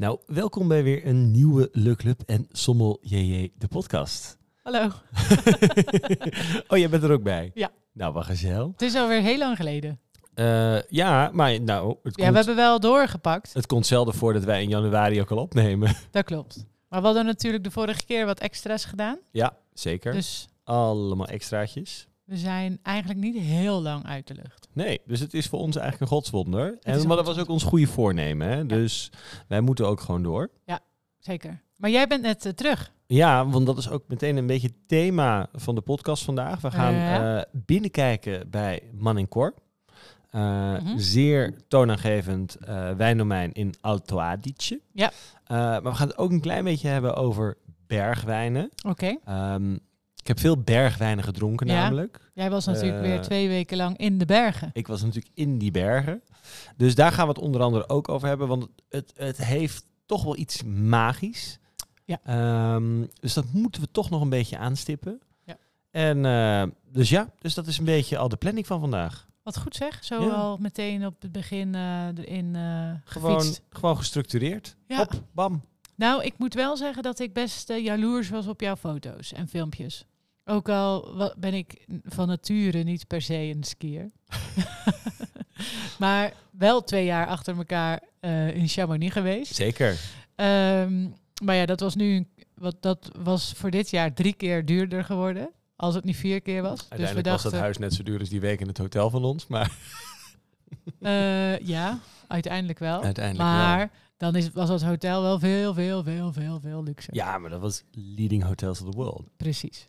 Nou, welkom bij weer een nieuwe Le Club en Sommel JJ, de podcast. Hallo. oh, jij bent er ook bij? Ja. Nou, wat gezellig. Het is alweer heel lang geleden. Uh, ja, maar nou, het ja, komt, we hebben wel doorgepakt. het komt zelden voor dat wij in januari ook al opnemen. Dat klopt. Maar we hadden natuurlijk de vorige keer wat extra's gedaan. ja, zeker. Dus Allemaal extraatjes. We zijn eigenlijk niet heel lang uit de lucht. Nee, dus het is voor ons eigenlijk een godswonder. En, maar dat was ook ons goede voornemen. Hè? Dus wij moeten ook gewoon door. Zeker. Maar jij bent net eh, terug. Ja, want dat is ook meteen een beetje het thema van de podcast vandaag. We gaan Ja. eh, binnenkijken bij Man in Cor. Eh, Mhm. Zeer toonaangevend wijndomein in Alto Adige. Ja. Maar we gaan het ook een klein beetje hebben over bergwijnen. Oké. Ehm, ik heb veel bergwijnen gedronken Ja. namelijk. Jij was natuurlijk Eh, weer twee weken lang in de bergen. Ik was natuurlijk in die bergen. Dus daar gaan we het onder andere ook over hebben. Want het, het heeft toch wel iets magisch. Ja. Ehm, dus dat moeten we toch nog een beetje aanstippen. Ja. En eh, dus ja, dus dat is een beetje al de planning van vandaag. Wat goed zeg. Zo Ja. al meteen op het begin eh, erin eh Gewoon, gewoon gestructureerd. Ja. Hop, bam. Nou, ik moet wel zeggen dat ik best eh, jaloers was op jouw foto's en filmpjes. Ook al ben ik van nature niet per se een skier. maar wel twee jaar achter elkaar eh, in Chamonix geweest. Zeker. Ehm, maar ja, dat was nu wat, dat was voor dit jaar drie keer duurder geworden. Als het niet vier keer was. Uiteindelijk dus we was dachten, dat huis net zo duur als die week in het hotel van ons. Maar eh, ja, uiteindelijk wel. uiteindelijk maar wel. dan is, was het hotel wel veel, veel, veel, veel, veel luxer. Ja, maar dat was leading hotels of the world. Precies.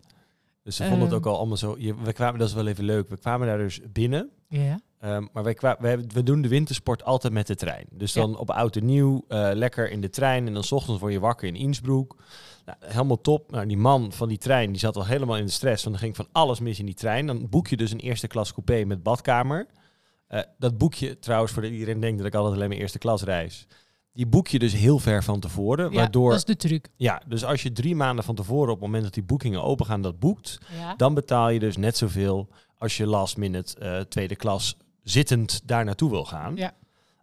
Dus ze vonden het Ehm. ook al allemaal zo... Je, we kwamen, dat is wel even leuk. We kwamen daar dus binnen. Ja. Ehm, maar wij kwa- we, doen de wintersport altijd met de trein. Dus Ja. dan op oud en nieuw, eh, lekker in de trein. En dan 's ochtends word je wakker in Innsbruck. Nou, helemaal top. Nou, die man van die trein die zat al helemaal in de stress. Want er ging van alles mis in die trein. Dan boek je dus een eerste klas coupé met badkamer. Eh, dat boek je trouwens, voor iedereen denkt dat ik altijd alleen maar eerste klas reis. Die boek je dus heel ver van tevoren. Ja, waardoor, dat is de truc. ja, dus als je drie maanden van tevoren op het moment dat die boekingen open gaan dat boekt. Ja. Dan betaal je dus net zoveel als je last minute eh, tweede klas zittend daar naartoe wil gaan. Ja.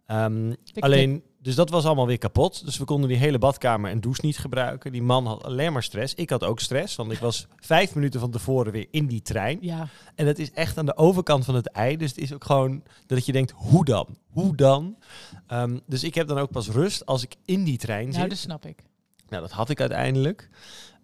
Ehm, alleen, dus dat was allemaal weer kapot. Dus we konden die hele badkamer en douche niet gebruiken. Die man had alleen maar stress. Ik had ook stress, want ik was vijf minuten van tevoren weer in die trein. Ja, En dat is echt aan de overkant van het ei. Dus het is ook gewoon dat je denkt, hoe dan? Hoe dan? Ehm, dus ik heb dan ook pas rust als ik in die trein zit. nou dat snap ik. Nou, dat had ik uiteindelijk.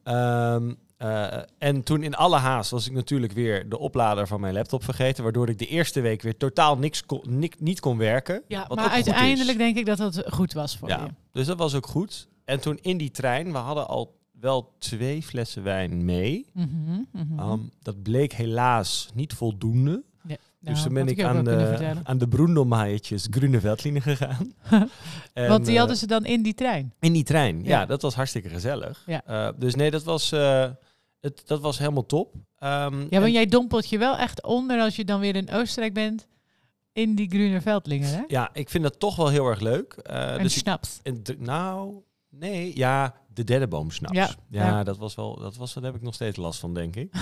Ehm, eh, en toen in alle haast was ik natuurlijk weer de oplader van mijn laptop vergeten. Waardoor ik de eerste week weer totaal niks kon, niet kon werken. Ja, maar uiteindelijk denk ik dat dat goed was voor Ja, je. dus dat was ook goed. En toen in die trein, we hadden al wel twee flessen wijn mee. Mhm, mhm. Ehm, dat bleek helaas niet voldoende. Ja, dus nou, toen ben had ik aan de, aan de Broendelmaaiertjes Veltline gegaan. En, Want die eh, hadden ze dan in die trein. In die trein, ja, Ja. dat was hartstikke gezellig. Ja. Eh, dus nee, dat was, het, dat was helemaal top. Ehm, Ja, en- want jij dompelt je wel echt onder als je dan weer in Oostenrijk bent. In die Grüner Veldlingen, hè? ja, ik vind dat toch wel heel erg leuk. Eh, en dus ik- snaps. en d- nou, nee, ja, de derde boom snaps. Ja, Ja, ja. Dat was wel, dat was, daar heb ik nog steeds last van, denk ik.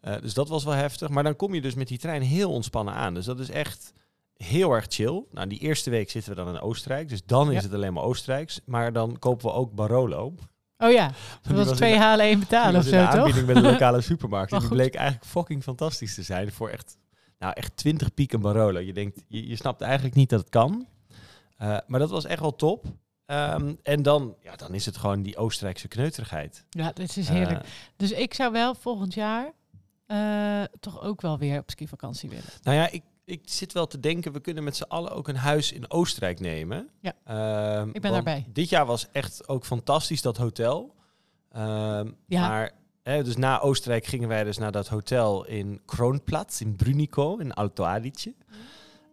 Eh, dus dat was wel heftig. Maar dan kom je dus met die trein heel ontspannen aan. Dus dat is echt heel erg chill. Nou, die eerste week zitten we dan in Oostenrijk. Dus dan is het alleen maar Oostenrijks. Maar dan kopen we ook Barolo. Oh ja, dat was was twee de- halen, één betalen of in de zo, toch? aanbieding bij de lokale supermarkt. En die bleek eigenlijk fucking fantastisch te zijn voor echt, nou echt 20 pieken Barolo. Je denkt, je, je snapt eigenlijk niet dat het kan. Eh, maar dat was echt wel top. Ehm, en dan, ja, dan is het gewoon die Oostenrijkse kneuterigheid. Ja, dit is heerlijk. Eh, Dus ik zou wel volgend jaar eh, toch ook wel weer op skivakantie willen. nou ja, ik, ik zit wel te denken, we kunnen met z'n allen ook een huis in Oostenrijk nemen. Ja. Ehm, Ik ben daarbij. Dit jaar was echt ook fantastisch, dat hotel. Ehm, Ja. Maar, hè, dus na Oostenrijk gingen wij dus naar dat hotel in Kroonplatz, in Brunico, in Alto Adige.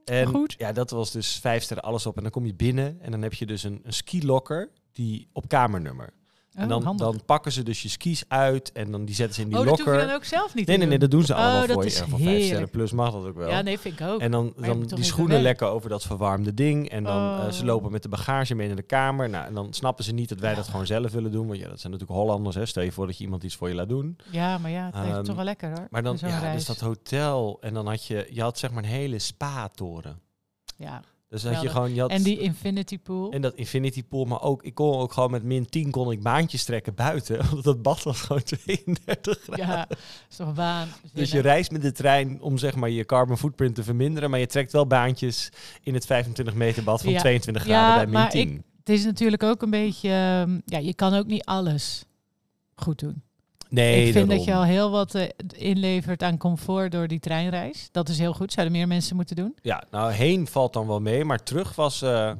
En Goed. ja, dat was dus vijf sterren alles op. En dan kom je binnen en dan heb je dus een, een skilocker die op kamernummer. En Oh, dan, handig. dan pakken ze dus je skis uit en dan die zetten ze in die oh, dat hoef locker. je dan ook zelf niet Nee, nee, nee, dat doen ze Oh, allemaal dat voor je. is En van vijf sterren plus mag dat ook wel. Ja, nee, vind ik ook. En dan, dan die schoenen lekker over dat verwarmde ding. En dan eh, ze Oh. lopen met de bagage mee naar de kamer. Nou, en dan snappen ze niet dat wij dat gewoon zelf willen doen. Want ja, dat zijn natuurlijk Hollanders. Hè. Stel je voor dat je iemand iets voor je laat doen. Ja, maar ja, het heeft Ehm, toch wel lekker hoor. Maar dan, ja, reis. dus dat hotel. En dan had je, je had zeg maar een hele spa-toren. Ja, Dus had je gewoon, je had, En die infinity pool. en dat infinity pool, maar ook, ik kon ook gewoon met min 10 kon ik baantjes trekken buiten. Want dat bad was gewoon 32 graden. ja, is toch waan. Dus je reist met de trein om zeg maar je carbon footprint te verminderen, maar je trekt wel baantjes in het 25 meter bad van Ja. 22 Ja, graden bij min maar 10. Het is natuurlijk ook een beetje... ehm, ja, je kan ook niet alles goed doen. Nee, ik vind daarom. dat je al heel wat eh, inlevert aan comfort door die treinreis. Dat is heel goed. Zouden meer mensen moeten doen. Ja, nou heen valt dan wel mee, maar terug was eh,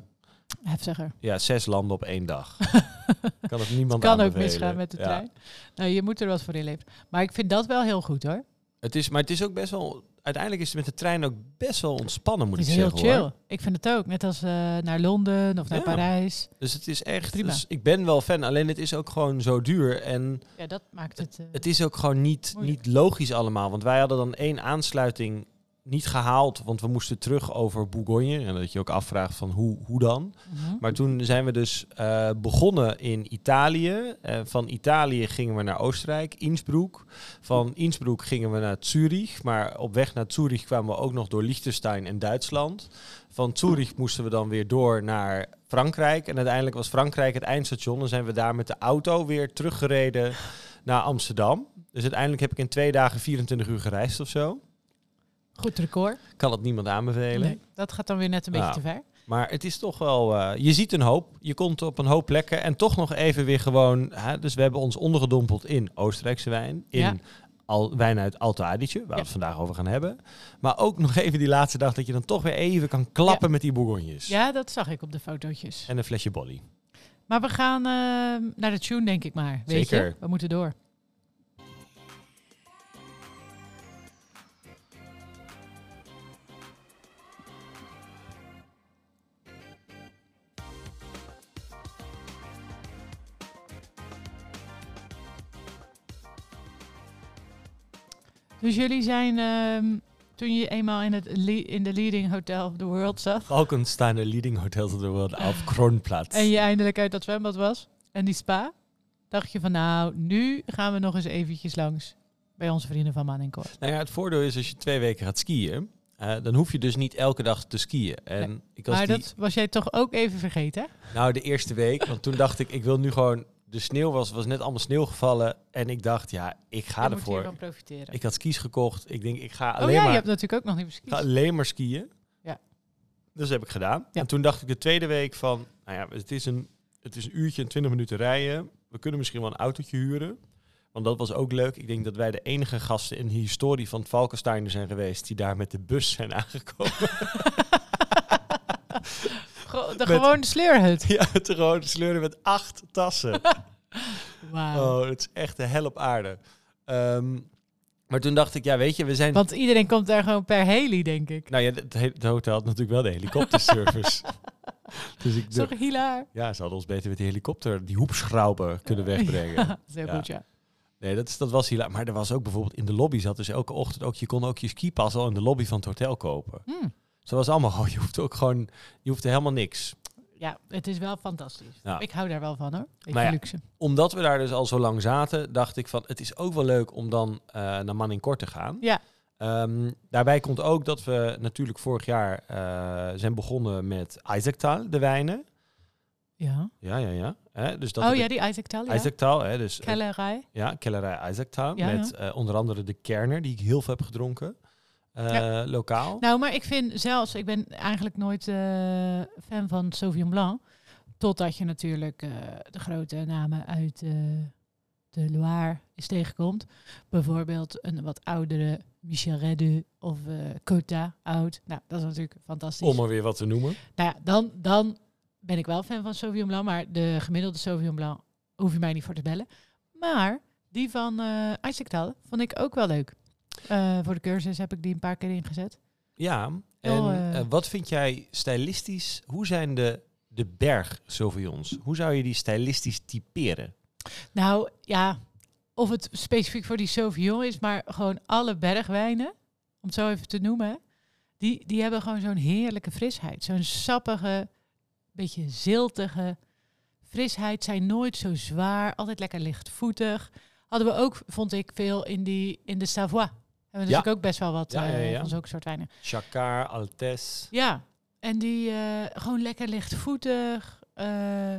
Heftiger. ja, zes landen op één dag. kan het niemand Het kan ook misgaan met de Ja. trein. Nou, je moet er wat voor inleveren. Maar ik vind dat wel heel goed hoor. Het is, maar het is ook best wel, uiteindelijk is het met de trein ook best wel ontspannen, moet Het ik is heel zeggen. chill. Hoor. Ik vind het ook. Net als eh, naar Londen of naar Ja. Parijs. Dus het is echt, Prima. dus ik ben wel fan, alleen het is ook gewoon zo duur en Ja, dat maakt het... eh, het is ook gewoon niet, Moeilijk. niet logisch allemaal. Want wij hadden dan één aansluiting niet gehaald, want we moesten terug over Bourgogne. En dat je ook afvraagt van hoe, hoe dan? mhm. Maar toen zijn we dus eh, begonnen in Italië. Eh, van Italië gingen we naar Oostenrijk, Innsbruck. Van Innsbruck gingen we naar Zurich. Maar op weg naar Zurich kwamen we ook nog door Liechtenstein en Duitsland. Van Zurich moesten we dan weer door naar Frankrijk. En uiteindelijk was Frankrijk het eindstation. En zijn we daar met de auto weer teruggereden naar Amsterdam. Dus uiteindelijk heb ik in twee dagen 24 uur gereisd of zo. Goed record. Kan het niemand aanbevelen. Nee, dat gaat dan weer net een beetje Nou, te ver. Maar het is toch wel, eh, je ziet een hoop. Je komt op een hoop plekken en toch nog even weer gewoon. Hè, dus we hebben ons ondergedompeld in Oostenrijkse wijn, in Ja. al, wijn uit Alto Adige, waar we Ja. het vandaag over gaan hebben. Maar ook nog even die laatste dag dat je dan toch weer even kan klappen met die bourgognes. Ja, dat zag ik op de fotootjes. En een flesje bolly. Maar we gaan eh, naar de tune, denk ik maar. Weet Zeker. Je? We moeten door. Dus jullie zijn, ehm, toen je eenmaal in, het in de leading hotel of the world zat... Falkensteiner Leading Hotels of the World auf Kronplatz. En je eindelijk uit dat zwembad was. En die spa. Dacht je van nou, nu gaan we nog eens eventjes langs. Bij onze vrienden van Man en Cor. Nou ja, het voordeel is als je twee weken gaat skiën, eh, dan hoef je dus niet elke dag te skiën. En Nee. ik was Maar die, dat was jij toch ook even vergeten? Nou, de eerste week. Want toen dacht ik, ik wil nu gewoon... De sneeuw was, was net allemaal sneeuw gevallen. En ik dacht, ja, ik ga Je ervoor. profiteren. Ik had skis gekocht. Ik denk, ik ga oh alleen, ja, maar, je hebt natuurlijk ook nog niet beskiet. alleen maar skiën. Ja. Dus dat heb ik gedaan. Ja. En toen dacht ik de tweede week van... Nou ja, het is, een, het is een uurtje en twintig minuten rijden. We kunnen misschien wel een autootje huren. Want dat was ook leuk. Ik denk dat wij de enige gasten in de historie van Valkensteiner zijn geweest... die daar met de bus zijn aangekomen. De Met- gewone sleurhut. ja, het gewoon sleuren met acht tassen. Oh, het is echt de hel op aarde. Ehm, maar toen dacht ik, ja, weet je, we zijn... Want iedereen komt daar gewoon per heli, denk ik. Nou ja, het, he- het hotel had natuurlijk wel de helikopterservice. dus ik hilaar. ja, ze hadden ons beter met die helikopter, die hoepschrauber kunnen wegbrengen. Ja, Ja. goed, ja. Nee, dat, is, dat was hilaar. Maar er was ook bijvoorbeeld in de lobby zat dus elke ochtend ook, je kon ook je skipas al in de lobby van het hotel kopen. Hm. Zo was allemaal, je hoeft ook gewoon, je hoeft helemaal niks. Ja, het is wel fantastisch. Ja. Ik hou daar wel van, hoor. Ja, luxe. Omdat we daar dus al zo lang zaten, dacht ik van, het is ook wel leuk om dan eh, naar Man in Kort te gaan. Ja. Ehm, daarbij komt ook dat we natuurlijk vorig jaar eh, zijn begonnen met Isaactal, de wijnen. Ja. Ja, ja, ja. Dus dat oh ja, ik- die Isaac Tell, ja. Isaactal, hè, dus eh, Kellerij. ja, kellerij Isaactal. Ja, met onder andere de Kerner, die ik heel veel heb gedronken. Eh, Lokaal. Nou, maar ik vind zelfs, ik ben eigenlijk nooit eh, fan van Sauvignon Blanc. Totdat je natuurlijk eh, de grote namen uit de Loire is tegenkomt. Bijvoorbeeld een wat oudere Michel Reddu of Cota oud. Nou, dat is natuurlijk fantastisch. Om er weer wat te noemen. Nou ja, dan, dan ben ik wel fan van Sauvignon Blanc. Maar de gemiddelde Sauvignon Blanc hoef je mij niet voor te bellen. Maar die van eh Isaactal vond ik ook wel leuk. Eh, voor de cursus heb ik die een paar keer ingezet. Ja, en Oh, eh. eh, wat vind jij stylistisch? Hoe zijn de, de berg Sauvignons? Hoe zou je die stylistisch typeren? Nou ja, of het specifiek voor die Sauvignon is, maar gewoon alle bergwijnen, om het zo even te noemen, die, die hebben gewoon zo'n heerlijke frisheid. Zo'n sappige, beetje ziltige frisheid. Zijn nooit zo zwaar, altijd lekker lichtvoetig. Hadden we ook, vond ik, veel in, die, in de Savoie. Hebben we Ja. natuurlijk ook best wel wat Ja, ja, eh, van zulke soort wijnen. Chacard, Altes. Ja, En die eh, gewoon lekker lichtvoetig, eh,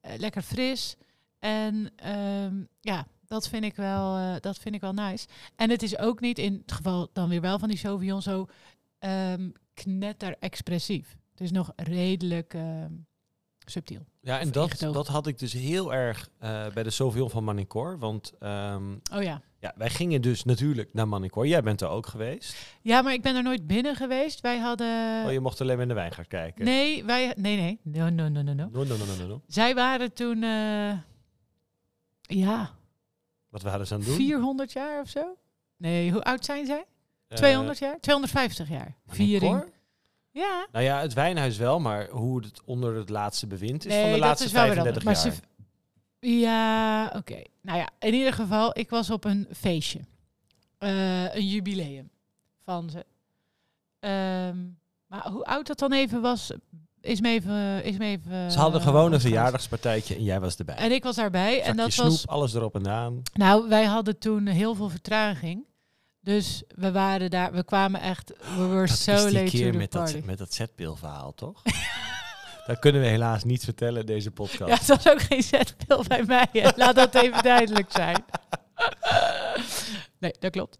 lekker fris. En ehm, ja, dat vind, ik wel, dat vind ik wel nice. En het is ook niet, in het geval dan weer wel van die Sauvignon, zo ehm knetter expressief. Het is nog redelijk ehm, subtiel. Ja, en dat, ingetogen. dat had ik dus heel erg bij de Sauvignon van Manicor. Want ehm, Oh ja. Ja, wij gingen dus natuurlijk naar Manicor. Jij bent er ook geweest. Ja, maar ik ben er nooit binnen geweest. Wij hadden... Oh, je mocht alleen maar in de wijngaard kijken. Nee, wij... Nee, nee. No, no, no, no, no. No, no, no, no, no, no. Zij waren toen... eh, ja, Wat waren ze aan het doen? 400 jaar of zo? Nee, hoe oud zijn zij? Eh, 200 jaar? 250 jaar. Manicor? Viering. Ja. Nou ja, het wijnhuis wel, maar hoe het onder het laatste bewind is van de laatste is wel weer 35 anders. jaar. Maar ze- ja, oké. Nou ja, in ieder geval, ik was op een feestje. Eh, een jubileum van ze. Ehm, maar hoe oud dat dan even was, is me even... Is me even Ze hadden eh, gewoon een ontgaan. verjaardagspartijtje en jij was erbij. En ik was daarbij. en dat snoep, was... alles erop en aan. Nou, wij hadden toen heel veel vertraging. Dus we waren daar, we kwamen echt, we were Dat so late keer met party. dat, met dat zetpilverhaal, toch? dat kunnen we helaas niet vertellen deze podcast. Ja, het was ook geen zetpil bij mij. hè. Laat dat even duidelijk zijn. Nee, dat klopt.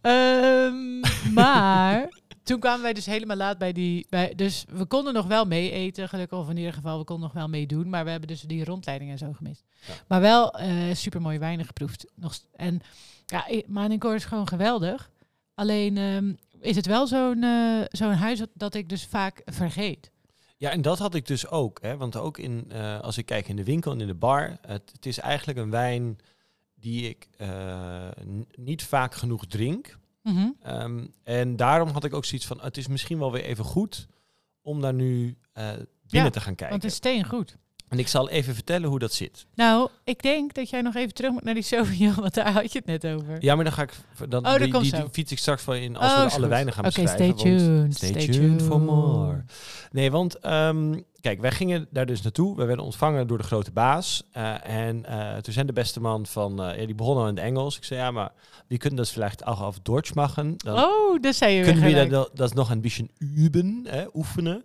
Ehm, maar toen kwamen wij dus helemaal laat bij die... Bij, dus we konden nog wel mee eten, gelukkig. Of in ieder geval, we konden nog wel meedoen. Maar we hebben dus die rondleiding en zo gemist. Ja. Maar wel eh super mooie wijnen geproefd. Nog, en ja, Manincourt is gewoon geweldig. Alleen ehm, is het wel zo'n eh, zo'n huis dat, dat ik dus vaak vergeet. Ja, en dat had ik dus ook. Hè? Want ook in, eh, als ik kijk in de winkel en in de bar, het, het is eigenlijk een wijn die ik eh, niet vaak genoeg drink. Mhm. Ehm, en daarom had ik ook zoiets van, het is misschien wel weer even goed om daar nu eh, binnen Ja, te gaan kijken. Want het is steen goed. En ik zal even vertellen hoe dat zit. Nou, ik denk dat jij nog even terug moet naar die Sauvignon, want daar had je het net over. Ja, maar dan ga ik dan Oh, die, fiets ik straks wel in als Oh, we alle wijnen gaan Oké, beschrijven. stay tuned. Stay, tuned for more. Nee, want ehm, kijk, wij gingen daar dus naartoe. We werden ontvangen door de grote baas. Eh, en eh, toen zijn de beste man van, eh, ja, die begon al in het Engels. Ik zei, ja, maar wie kunnen dat vielleicht auch auf Deutsch machen? Dan Oh, dat zei je kunnen we dat, dat nog een beetje üben, hè, oefenen.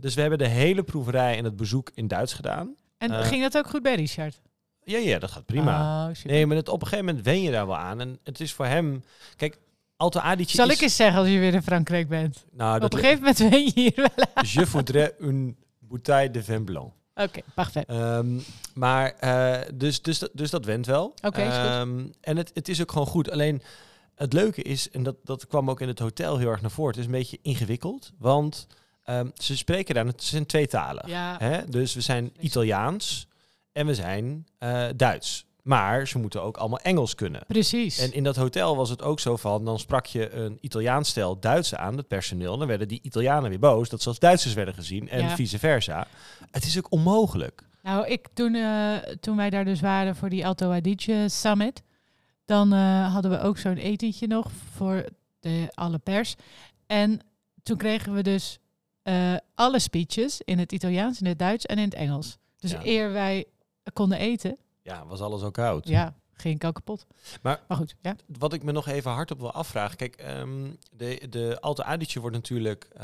Dus we hebben de hele proeverij en het bezoek in Duits gedaan. en ging dat ook goed bij Richard? Ja, ja, dat gaat prima. Oh, nee, maar het, op een gegeven moment wen je daar wel aan. En het is voor hem... Kijk, Alto Adige Zal is... ik eens zeggen als je weer in Frankrijk bent? Nou, Op dat een gegeven moment ben je hier wel aan. Je voudrais une bouteille de vin blanc. Oké, parfait. Ehm, maar eh, dus, dus, dat- dus dat went wel. Oké. Ehm, en het, het is ook gewoon goed. Alleen het leuke is, en dat, dat kwam ook in het hotel heel erg naar voren, het is een beetje ingewikkeld. Want ehm, ze spreken daar, het zijn twee talen. Ja, Hè? Dus we zijn Italiaans en we zijn eh, Duits. Maar ze moeten ook allemaal Engels kunnen. precies. En in dat hotel was het ook zo van, dan sprak je een Italiaans stel Duits aan, het personeel. Dan werden die Italianen weer boos dat ze als Duitsers werden gezien en Ja. vice versa. Het is ook onmogelijk. Nou, ik, toen, eh, toen wij daar dus waren voor die Alto Adige Summit, dan eh, hadden we ook zo'n etentje nog voor de, alle pers. En toen kregen we dus eh, alle speeches in het Italiaans, in het Duits en in het Engels. Dus Ja. eer wij konden eten, Ja, was alles ook koud. ja, ging ik kapot. Maar- maar goed, ja. Wat ik me nog even hardop wil afvragen. Kijk, ehm, de, de Alto Adige wordt natuurlijk... eh,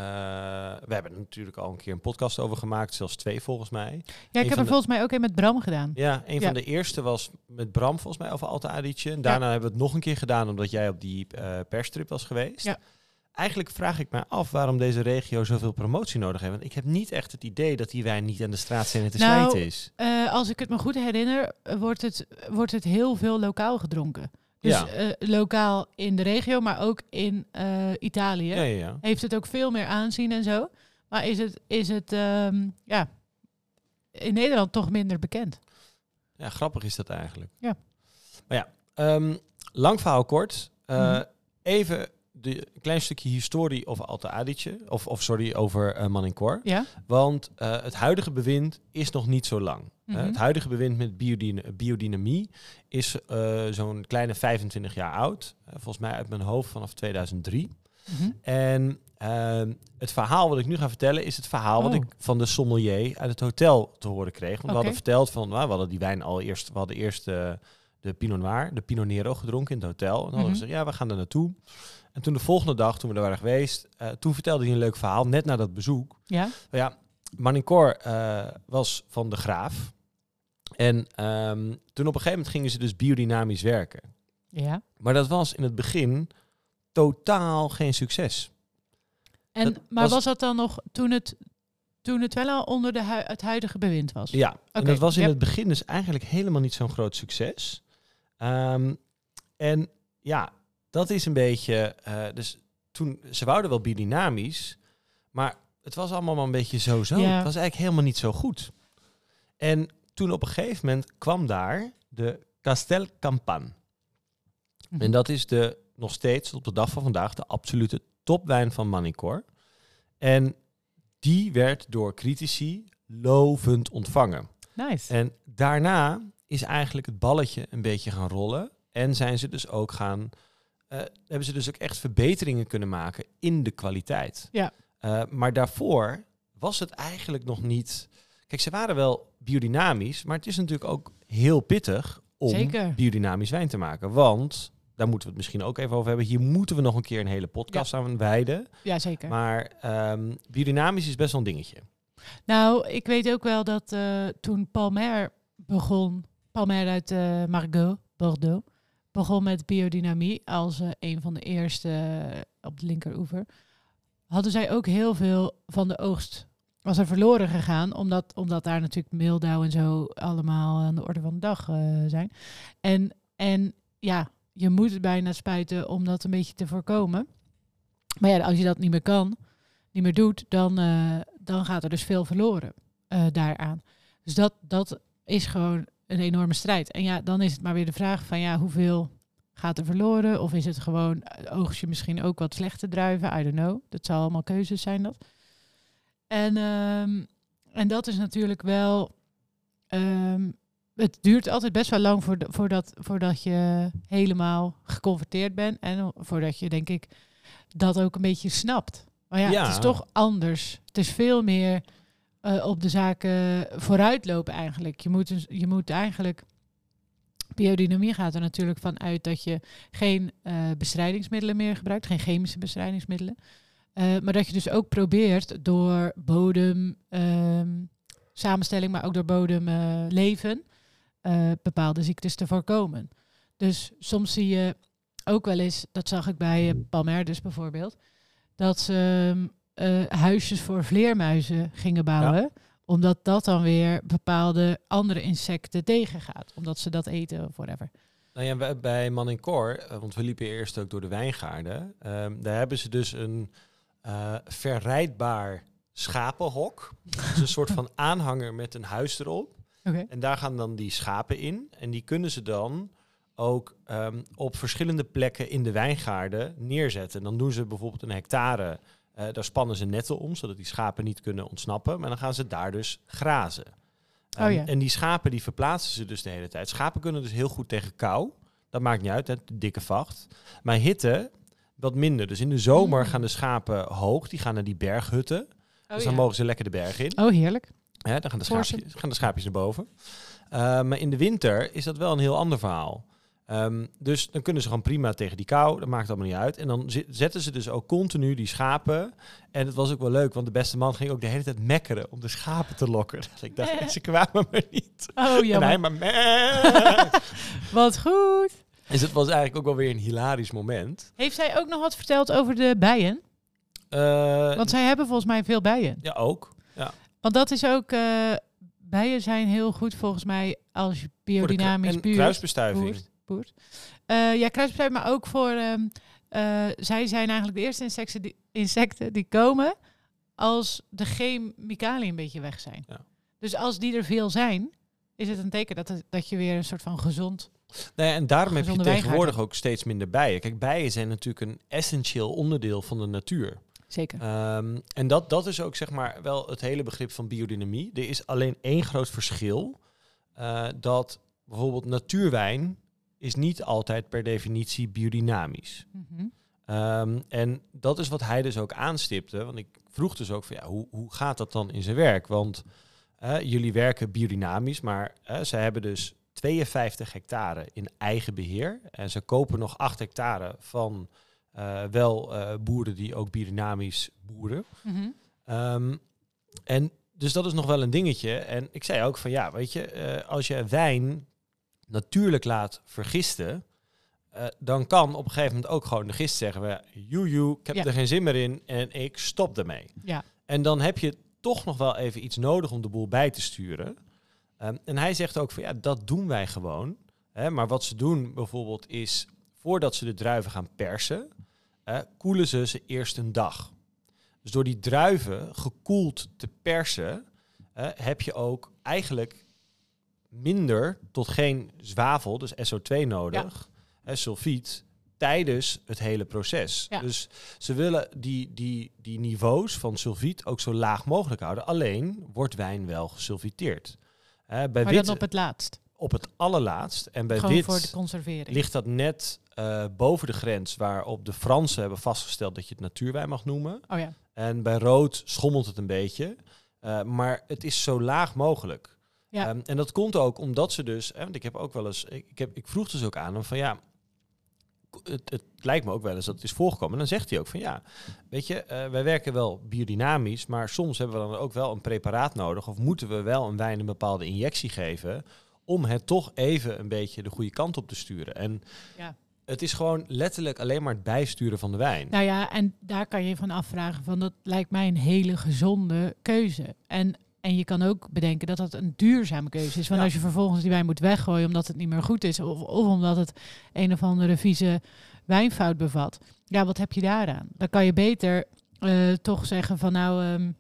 we hebben er natuurlijk al een keer een podcast over gemaakt. Zelfs twee volgens mij. Ja, Een ik heb er de- volgens mij ook een met Bram gedaan. Ja, een Ja. van de eerste was met Bram volgens mij over Alto Adige. En daarna hebben we het nog een keer gedaan omdat jij op die eh perstrip was geweest. Ja. Eigenlijk vraag ik me af waarom deze regio zoveel promotie nodig heeft. Want ik heb niet echt het idee dat die wijn niet aan de straatstenen te Nou, slijten is. Eh, als ik het me goed herinner, wordt het, wordt het heel veel lokaal gedronken. Dus Ja. eh, lokaal in de regio, maar ook in eh, Italië. Ja, ja, ja. Heeft het ook veel meer aanzien en zo. Maar is het, is het ehm, ja, in Nederland toch minder bekend? Ja, grappig is dat eigenlijk. Ja. Maar ja, ehm, lang verhaal kort. Mhm. Even de een klein stukje historie over Alto Adige. Of, of sorry, over uh, Manicor. Ja. Want eh, het huidige bewind is nog niet zo lang. Eh, Mhm. het huidige bewind met biodyn biodynamie is eh, zo'n kleine 25 jaar oud. Eh, volgens mij uit mijn hoofd vanaf 2003. Mhm. En ehm, het verhaal wat ik nu ga vertellen is het verhaal wat Oh. ik van de sommelier uit het hotel te horen kreeg. Want we hadden verteld van, nou, we hadden die wijn al eerst, we hadden eerst eh, de Pinot Noir, de Pinot Nero gedronken in het hotel. En dan hadden we Mhm. gezegd, ja, we gaan er naartoe. En toen de volgende dag, toen we er waren geweest, eh, toen vertelde hij een leuk verhaal, net na dat bezoek. Ja? Nou ja, Manicor eh was van de Graaf. En ehm, toen op een gegeven moment gingen ze dus biodynamisch werken. Ja. Maar dat was in het begin totaal geen succes. En, Dat maar was- was, dat dan nog toen het, toen het wel al onder de hui- het huidige bewind was? Ja, en dat was in het begin dus eigenlijk helemaal niet zo'n groot succes. Ehm, en ja, dat is een beetje... eh, dus toen, ze wouden wel biodynamisch, maar het was allemaal maar een beetje zo-zo. Ja. Het was eigenlijk helemaal niet zo goed. En toen op een gegeven moment kwam daar de Castel Campan. Mhm. En dat is de, nog steeds op de dag van vandaag de absolute topwijn van Manicor. En die werd door critici lovend ontvangen. Nice. En daarna is eigenlijk het balletje een beetje gaan rollen. En zijn ze dus ook gaan. Eh, hebben ze dus ook echt verbeteringen kunnen maken in de kwaliteit. Ja. Eh, maar daarvoor was het eigenlijk nog niet. Kijk, ze waren wel biodynamisch, maar het is natuurlijk ook heel pittig om Zeker. biodynamisch wijn te maken. Want daar moeten we het misschien ook even over hebben. Hier moeten we nog een keer een hele podcast aan wijden. Ja, zeker. Maar ehm, biodynamisch is best wel een dingetje. Nou, ik weet ook wel dat eh, toen Palmer begon, Palmer uit eh, Margaux, Bordeaux, begon met biodynamie als eh, een van de eerste eh, op de linkeroever, hadden zij ook heel veel van de oogst was er verloren gegaan, omdat, omdat daar natuurlijk meeldauw en zo allemaal aan de orde van de dag eh, zijn. En, en ja, je moet het bijna spuiten om dat een beetje te voorkomen. Maar ja, als je dat niet meer kan, niet meer doet, dan, dan gaat er dus veel verloren daaraan. Dus dat, dat is gewoon een enorme strijd. En ja, dan is het maar weer de vraag van ja, hoeveel gaat er verloren? Of is het gewoon, eh, oogst je misschien ook wat slechte druiven? I don't know. Dat zou allemaal keuzes zijn dat. En, ehm, en dat is natuurlijk wel... ehm, het duurt altijd best wel lang voordat, voordat, voordat je helemaal geconverteerd bent. En voordat je, denk ik, dat ook een beetje snapt. Maar ja, Ja. het is toch anders. Het is veel meer eh, op de zaken vooruitlopen eigenlijk. Je moet, dus- je moet eigenlijk... Biodynamie gaat er natuurlijk van uit dat je geen eh, bestrijdingsmiddelen meer gebruikt. Geen chemische bestrijdingsmiddelen. Eh, maar dat je dus ook probeert door bodem ehm, samenstelling, maar ook door bodemleven, bepaalde ziektes te voorkomen. Dus soms zie je ook wel eens, dat zag ik bij Palmer dus bijvoorbeeld, dat ze ehm, eh, huisjes voor vleermuizen gingen bouwen. Omdat dat dan weer bepaalde andere insecten tegengaat. Omdat ze dat eten of whatever. Nou ja, bij- bij Man in Cor, eh, want we liepen eerst ook door de wijngaarden. ehm, daar hebben ze dus een eh, verrijdbaar schapenhok. Dus een soort van aanhanger met een huis erop. En daar gaan dan die schapen in. En die kunnen ze dan ook ehm, op verschillende plekken in de wijngaarden neerzetten. En dan doen ze bijvoorbeeld een hectare. Eh, daar spannen ze netten om, zodat die schapen niet kunnen ontsnappen. Maar dan gaan ze daar dus grazen. Oh Ehm, ja. En die schapen die verplaatsen ze dus de hele tijd. Schapen kunnen dus heel goed tegen kou. Dat maakt niet uit, hè, de dikke vacht. Maar hitte wat minder. Dus in de zomer Mm. gaan de schapen hoog. Die gaan naar die berghutten. Oh, dus dan ja. mogen ze lekker de berg in. oh, heerlijk. Hè, dan gaan de, schaapjes, gaan de schaapjes naar boven. Uh, maar in de winter is dat wel een heel ander verhaal. Um, dus dan kunnen ze gewoon prima tegen die kou. Dat maakt allemaal niet uit. En dan zetten ze dus ook continu die schapen. En het was ook wel leuk, want de beste man ging ook de hele tijd mekkeren om de schapen te lokken. Dus ik dacht, ze kwamen maar niet. Oh, En jammer. hij maar meh. Wat goed. Dus het was eigenlijk ook wel weer een hilarisch moment. Heeft zij ook nog wat verteld over de bijen? Uh, Want zij hebben volgens mij veel bijen. Ja, ook. Ja. Want dat is ook... eh, bijen zijn heel goed volgens mij als je biodynamisch en buurt... kruisbestuiving. boert. Uh, ja, kruisbestuiving, maar ook voor... Um, uh, zij zijn eigenlijk de eerste insecten die, insecten die komen als de chemicaliën een beetje weg zijn. Ja. Dus als die er veel zijn, is het een teken dat, het, dat je weer een soort van gezond... Nou ja, en daarom heb je tegenwoordig ook steeds minder bijen. Kijk, bijen zijn natuurlijk een essentieel onderdeel van de natuur. Zeker. Um, en dat, dat is ook zeg maar wel het hele begrip van biodynamie. Er is alleen één groot verschil. Uh, dat bijvoorbeeld natuurwijn is niet altijd per definitie biodynamisch. Mm -hmm. um, en dat is wat hij dus ook aanstipte. Want ik vroeg dus ook van ja, hoe, hoe gaat dat dan in zijn werk? Want uh, jullie werken biodynamisch, maar uh, zij hebben dus 52 hectare in eigen beheer. En ze kopen nog 8 hectare van eh, wel eh, boeren die ook biodynamisch boeren. Mhm. Ehm, en dus dat is nog wel een dingetje. En ik zei ook van ja, weet je, eh, als je wijn natuurlijk laat vergisten, eh, dan kan op een gegeven moment ook gewoon de gist zeggen we, joejoe, ik heb Ja. er geen zin meer in en ik stop ermee. Ja. En dan heb je toch nog wel even iets nodig om de boel bij te sturen. Ehm, en hij zegt ook van ja, dat doen wij gewoon. Hè, maar wat ze doen bijvoorbeeld is, voordat ze de druiven gaan persen, eh, koelen ze ze eerst een dag. Dus door die druiven gekoeld te persen, eh, heb je ook eigenlijk minder tot geen zwavel, dus SO2 nodig, hè, sulfiet, tijdens het hele proces. Ja. Dus ze willen die, die, die niveaus van sulfiet ook zo laag mogelijk houden. Alleen wordt wijn wel gesulfiteerd. Hè, bij Maar dan op het laatst. op het allerlaatst. En bij Gewoon wit voor de conservering. ligt dat net eh, boven de grens waarop de Fransen hebben vastgesteld dat je het natuurwijn mag noemen. Oh ja. En bij rood schommelt het een beetje. Eh, maar het is zo laag mogelijk. Ja. Ehm, en dat komt ook omdat ze dus... Hè, want ik heb ook wel eens... Ik, heb, ik vroeg dus ook aan hem van ja... Het, het lijkt me ook wel eens dat het is voorgekomen. En dan zegt hij ook van ja, weet je, eh, wij werken wel biodynamisch, maar soms hebben we dan ook wel een preparaat nodig. Of moeten we wel een wijn een bepaalde injectie geven om het toch even een beetje de goede kant op te sturen. En Ja. het is gewoon letterlijk alleen maar het bijsturen van de wijn. Nou ja, en daar kan je van afvragen van dat lijkt mij een hele gezonde keuze. En, en je kan ook bedenken dat dat een duurzame keuze is. Want Ja. als je vervolgens die wijn moet weggooien omdat het niet meer goed is, of, of omdat het een of andere vieze wijnfout bevat, ja, wat heb je daaraan? Dan kan je beter eh, toch zeggen van nou, ehm,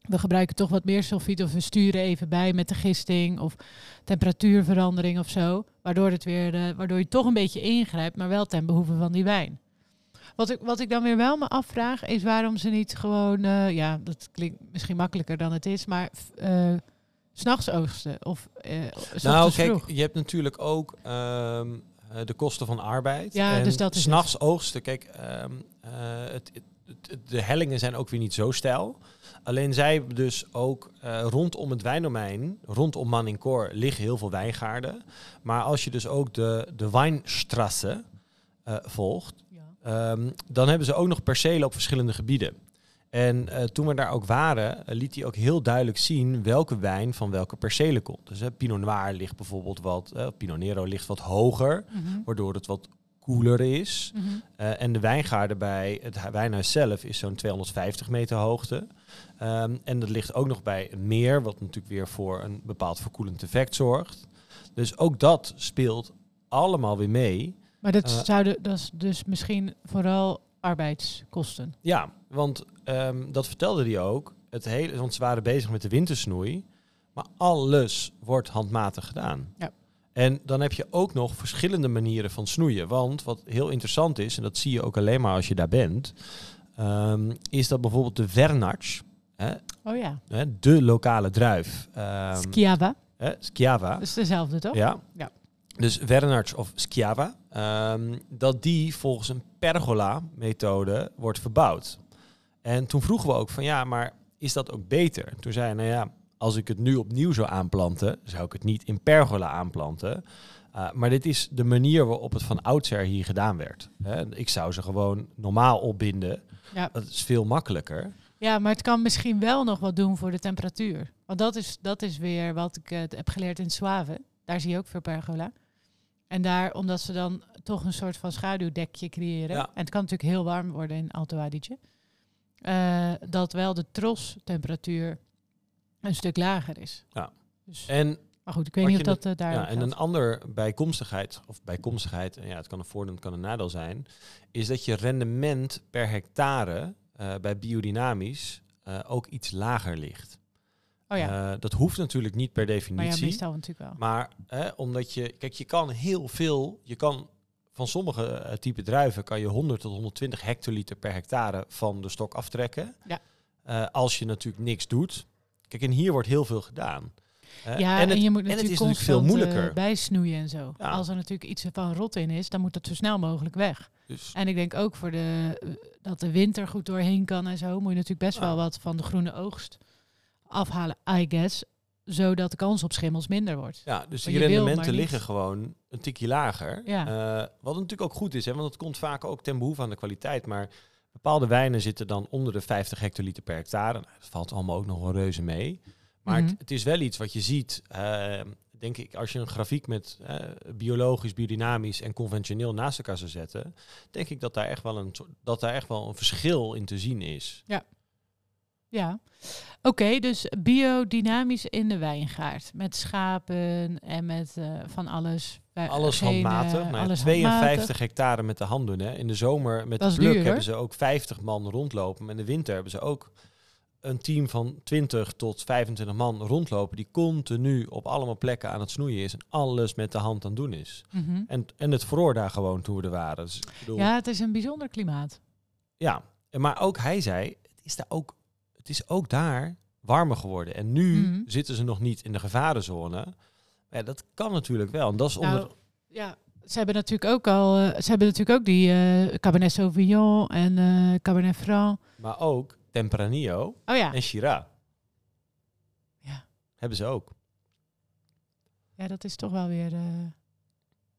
we gebruiken toch wat meer sulfiet of we sturen even bij met de gisting of temperatuurverandering of zo, waardoor, het weer, eh, waardoor je toch een beetje ingrijpt, maar wel ten behoeve van die wijn. Wat ik, wat ik dan weer wel me afvraag, is waarom ze niet gewoon, eh, ja, dat klinkt misschien makkelijker dan het is, maar s s'nachts oogsten of s nou, kijk, vroeg. je hebt natuurlijk ook ehm, eh, de kosten van arbeid. Ja, en dus dat is s'nachts oogsten. Kijk, ehm, eh, het, het- het- de hellingen zijn ook weer niet zo stijl. Alleen zij dus ook rondom het wijndomein, rondom Manincourt, liggen heel veel wijngaarden. Maar als je dus ook de, de Weinstrasse eh, volgt, Ehm, dan hebben ze ook nog percelen op verschillende gebieden. En eh, toen we daar ook waren, eh, liet hij ook heel duidelijk zien welke wijn van welke percelen komt. Dus Pinot Noir ligt bijvoorbeeld wat, eh, Pinot Nero ligt wat hoger, Mhm. waardoor het wat koeler is. Mhm. En de wijngaarden bij het hu- wijnhuis zelf is zo'n 250 meter hoogte. Ehm, en dat ligt ook nog bij een meer, wat natuurlijk weer voor een bepaald verkoelend effect zorgt. Dus ook dat speelt allemaal weer mee. Maar dat, Eh, zouden, dat is dus misschien vooral arbeidskosten. Ja, want ehm, dat vertelde hij ook. Het hele, want ze waren bezig met de wintersnoei. Maar alles wordt handmatig gedaan. Ja. En dan heb je ook nog verschillende manieren van snoeien. Want wat heel interessant is, en dat zie je ook alleen maar als je daar bent, ehm, is dat bijvoorbeeld de Vernatsch, hè, Oh ja, hè, de lokale druif, ehm, Schiava. hè, Schiava, Dat is dezelfde, toch? ja. Ja. Dus Vernatsch of Schiava, ehm, dat die volgens een pergola-methode wordt verbouwd. En toen vroegen we ook van ja, maar is dat ook beter? En toen zei hij, nou ja, als ik het nu opnieuw zou aanplanten, zou ik het niet in pergola aanplanten. Uh, maar dit is de manier waarop het van oudsher hier gedaan werd. Hè. Ik zou ze gewoon normaal opbinden. Ja. Dat is veel makkelijker. Ja, maar het kan misschien wel nog wat doen voor de temperatuur. Want dat is, dat is weer wat ik eh, heb geleerd in Suave. Daar zie je ook veel pergola. En daar, omdat ze dan toch een soort van schaduwdekje creëren. Ja. En het kan natuurlijk heel warm worden in Alto Adige. eh, dat wel de trostemperatuur een stuk lager is. Ja. Dus, En maar goed, ik weet niet of dat eh, daar. Ja, en een ander bijkomstigheid, of bijkomstigheid, en ja, het kan een voordeel, het kan een nadeel zijn, is dat je rendement per hectare eh, bij biodynamisch ook iets lager ligt. Oh ja, Eh, dat hoeft natuurlijk niet per maar ja, definitie. meestal natuurlijk wel. Maar hè, omdat je, kijk, je kan heel veel, je kan van sommige eh, type druiven kan je 100 tot 120 hectoliter per hectare van de stok aftrekken. Ja. Eh, als je natuurlijk niks doet. Kijk, en hier wordt heel veel gedaan. Ja, en, het- je moet en het natuurlijk natuurlijk veel moeilijker. bijsnoeien en zo. Ja. Als er natuurlijk iets van rot in is, dan moet dat zo snel mogelijk weg. Dus, En ik denk ook voor de, dat de winter goed doorheen kan en zo, moet je natuurlijk best Ja. wel wat van de groene oogst afhalen, I guess. zodat de kans op schimmels minder wordt. Ja, dus die rendementen liggen gewoon een tikje lager. Ja. Eh, wat natuurlijk ook goed is, hè, want het komt vaak ook ten behoeve aan de kwaliteit. Maar bepaalde wijnen zitten dan onder de 50 hectoliter per hectare. Nou, dat valt allemaal ook nog wel reuze mee. Maar Mhm. het, het is wel iets wat je ziet, eh, denk ik, als je een grafiek met eh, biologisch, biodynamisch en conventioneel naast elkaar zou zetten, denk ik dat daar echt wel een, soort- dat daar echt wel een verschil in te zien is. Ja. Oké, dus biodynamisch in de wijngaard. Met schapen en met eh, van alles. Alles geen, handmatig. Nou, ja, alles 52 handmatig. hectare met de hand doen. Hè. In de zomer met Dat de pluk duur, hebben ze ook 50 man rondlopen. Maar in de winter hebben ze ook een team van 20 tot 25 man rondlopen. Die continu op allemaal plekken aan het snoeien is. En alles met de hand aan het doen is. Mhm. En, en het vroor daar gewoon toen we er waren. Dus, bedoel, Ja, het is een bijzonder klimaat. ja. Maar ook hij zei, het is, daar ook, het is ook daar warmer geworden. En nu Mhm. zitten ze nog niet in de gevarenzone. Ja, dat kan natuurlijk wel. En dat is onder, Nou, ja, ze hebben natuurlijk ook al, eh, ze hebben natuurlijk ook die eh, Cabernet Sauvignon en eh Cabernet Franc. maar ook Tempranillo Oh ja. en Shiraz. Ja. Hebben ze ook. ja, dat is toch wel weer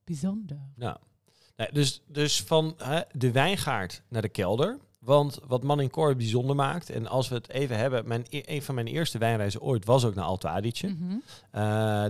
bijzonder. Ja. Nee, dus, dus van hè, de wijngaard naar de kelder. Want wat Man in Cor bijzonder maakt, en als we het even hebben, mijn, e- een van mijn eerste wijnreizen ooit was ook naar Alto Adige. Mhm. Eh,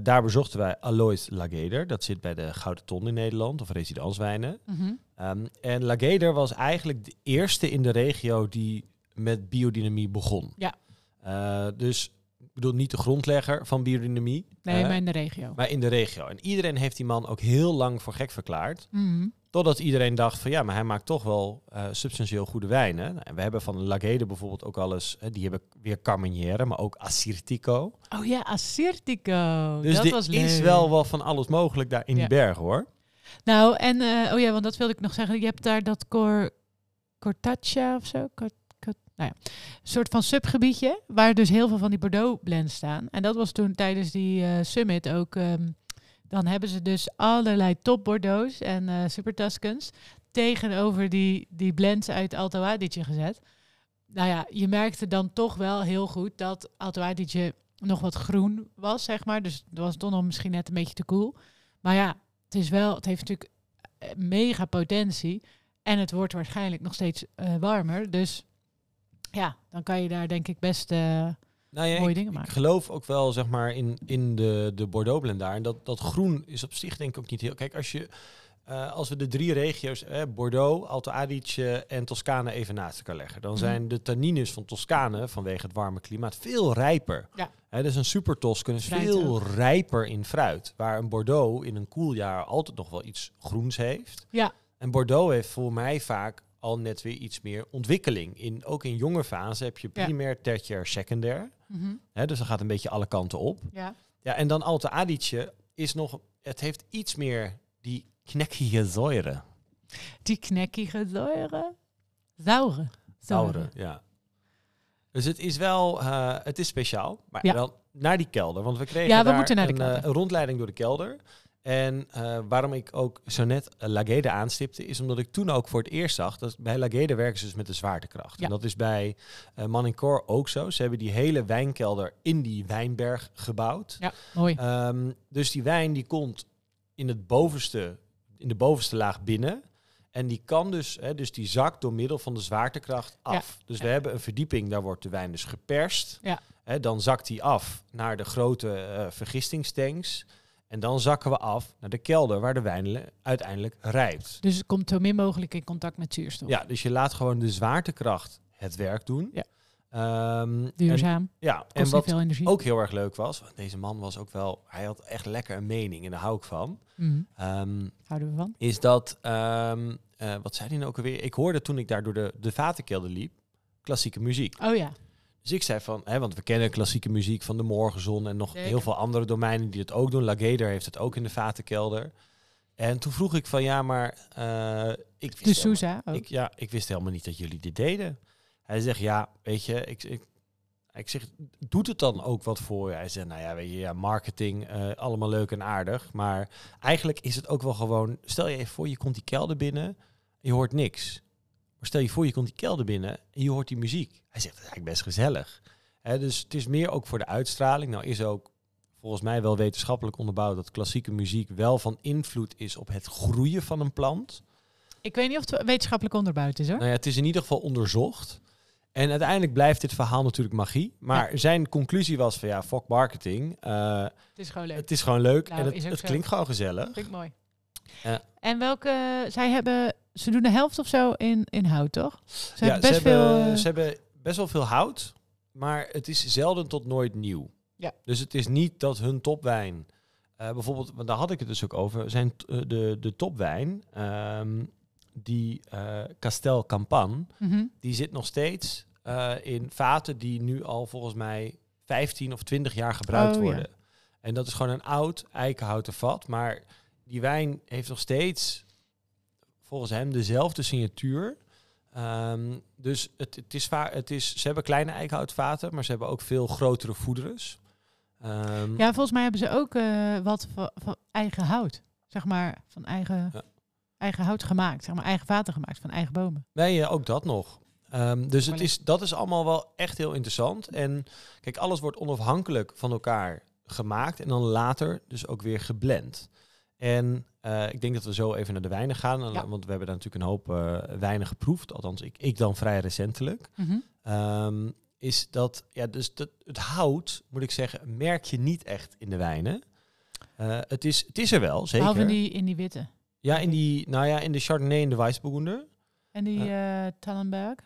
daar bezochten wij Alois Lageder. Dat zit bij de Gouden Ton in Nederland, of Residanswijnen. Mhm. Ehm, en Lageder was eigenlijk de eerste in de regio die met biodynamie begon. Ja. Eh, dus ik bedoel niet de grondlegger van biodynamie, Nee, eh, maar in de regio. maar in de regio. En iedereen heeft die man ook heel lang voor gek verklaard. Mhm. Totdat iedereen dacht van ja, maar hij maakt toch wel eh, substantieel goede wijnen. Nou, en we hebben van Lageder bijvoorbeeld ook al eens, eh, die hebben weer Carmenere, maar ook Assyrtiko. Oh ja, Assyrtiko. Dus dat was is wel wel van alles mogelijk daar in Ja. die bergen hoor. Nou, en eh, oh ja, want dat wilde ik nog zeggen. Je hebt daar dat cor, Cortaccia of zo. Cort, cort- nou ja, een soort van subgebiedje waar dus heel veel van die Bordeaux blends staan. En dat was toen tijdens die summit ook. ehm, dan hebben ze dus allerlei top Bordeaux's en eh super Tuscans tegenover die, die blends uit Alto Adige gezet. Nou ja, je merkte dan toch wel heel goed dat Alto Adige nog wat groen was, zeg maar. Dus het was toch nog misschien net een beetje te koel. Maar ja, het is wel, het heeft natuurlijk eh, mega potentie. En het wordt waarschijnlijk nog steeds eh, warmer. Dus ja, dan kan je daar denk ik best. Nou ja, Mooie ik, dingen ik geloof ook wel zeg maar in, in de, de Bordeaux blend daar. En dat, dat groen is op zich denk ik ook niet heel... Kijk, als je... eh, als we de drie regio's, eh, Bordeaux, Alto Adige en Toscane even naast elkaar leggen, dan Mhm. zijn de tannines van Toscane vanwege het warme klimaat veel rijper. Ja. Hè, dus een super Toscan is Fruit veel rijper in fruit, waar een Bordeaux in een koel jaar altijd nog wel iets groens heeft. Ja. En Bordeaux heeft voor mij vaak al net weer iets meer ontwikkeling. In, ook in jonge fase heb je primair, tertiair, secundair. Hè, dus dat gaat een beetje alle kanten op. Ja. Ja, en dan Alto Adige is nog, het heeft iets meer die knekkige zoieren. Die knekkige zeuren. Zauren. Ja. Dus het is wel, eh, het is speciaal. Maar Ja. dan naar die kelder. Want we kregen Ja, we daar moeten naar de een, eh, rondleiding door de kelder. En eh, waarom ik ook zo net uh, Lagede aanstipte, is omdat ik toen ook voor het eerst zag dat bij Lagede werken ze dus met de zwaartekracht. Ja. En dat is bij uh, Manicor ook zo. Ze hebben die hele wijnkelder in die wijnberg gebouwd. Ja, mooi. Ehm, dus die wijn die komt in, het bovenste, in de bovenste laag binnen. En die kan dus, hè, dus die zakt door middel van de zwaartekracht af. Dus we Ja. hebben een verdieping, daar wordt de wijn dus geperst. Ja. Hè, dan zakt die af naar de grote eh vergistingstanks. En dan zakken we af naar de kelder, waar de wijn uiteindelijk rijpt. Dus het komt zo min mogelijk in contact met zuurstof. Ja, dus je laat gewoon de zwaartekracht het werk doen. Ja. Ehm, en, Duurzaam. ja, en Kost niet wat veel energie. ook heel erg leuk was, want deze man was ook wel, hij had echt lekker een mening en daar hou ik van. Mhm. Ehm, Houden we van. is dat, ehm, eh, wat zei hij nou ook alweer? Ik hoorde toen ik daar door de, de vatenkelder liep, klassieke muziek. Oh ja. Dus ik zei van, hè, want we kennen klassieke muziek van de Morgenzon en nog Zeker. heel veel andere domeinen die het ook doen. Lageder heeft het ook in de vatenkelder. En toen vroeg ik van, ja, maar eh, ik, wist De Sousa ook. ik, ja, ik wist helemaal niet dat jullie dit deden. Hij zegt, ja, weet je, ik, ik, ik zeg, doet het dan ook wat voor je? Hij zegt, nou ja, weet je, ja, marketing, eh, allemaal leuk en aardig. Maar eigenlijk is het ook wel gewoon, stel je even voor, je komt die kelder binnen en je hoort niks. Maar stel je voor, je komt die kelder binnen en je hoort die muziek. Hij zegt, dat is eigenlijk best gezellig. Dus het is meer ook voor de uitstraling. Nou is ook volgens mij wel wetenschappelijk onderbouwd dat klassieke muziek wel van invloed is op het groeien van een plant. Ik weet niet of het wetenschappelijk onderbouwd is hoor. Nou ja, het is in ieder geval onderzocht. En uiteindelijk blijft dit verhaal natuurlijk magie. Maar zijn conclusie was van ja, fuck marketing. Uh, het is gewoon leuk. Het is gewoon leuk Nou, en het, klinkt gewoon gezellig. Ik mooi. Ja. En welke, zij hebben, ze doen de helft of zo in, in hout, toch? Ze ja, hebben best ze, hebben, veel... eh, ze hebben best wel veel hout, maar het is zelden tot nooit nieuw. Ja. Dus het is niet dat hun topwijn, eh, bijvoorbeeld, want daar had ik het dus ook over, zijn eh, de, de topwijn, ehm, die eh Castel Campan, mhm. die zit nog steeds in vaten die nu al volgens mij 15 of 20 jaar gebruikt Oh, ja. worden. En dat is gewoon een oud eikenhouten vat, maar die wijn heeft nog steeds volgens hem dezelfde signatuur. Ehm, dus het, het is het is, ze hebben kleine eikenhoutvaten, maar ze hebben ook veel grotere voederes. Ehm, Ja, volgens mij hebben ze ook eh, wat van, van eigen hout. Zeg maar, van eigen, Ja. eigen hout gemaakt. Zeg maar, eigen vaten gemaakt van eigen bomen. Nee, ja, ook dat nog. Ehm, dus het is, dat is allemaal wel echt heel interessant. En kijk, alles wordt onafhankelijk van elkaar gemaakt en dan later dus ook weer geblend. En eh, ik denk dat we zo even naar de wijnen gaan, Ja. want we hebben daar natuurlijk een hoop eh, wijnen geproefd. Althans, ik, ik dan vrij recentelijk. Mhm. Ehm, is dat, ja, dus dat, het hout, moet ik zeggen, merk je niet echt in de wijnen. Eh, het, is, het is er wel, zeker. Behalve in die, in die witte. Ja, in die, nou ja, in de Chardonnay en de Weissburgunder. En die eh Tannenberg.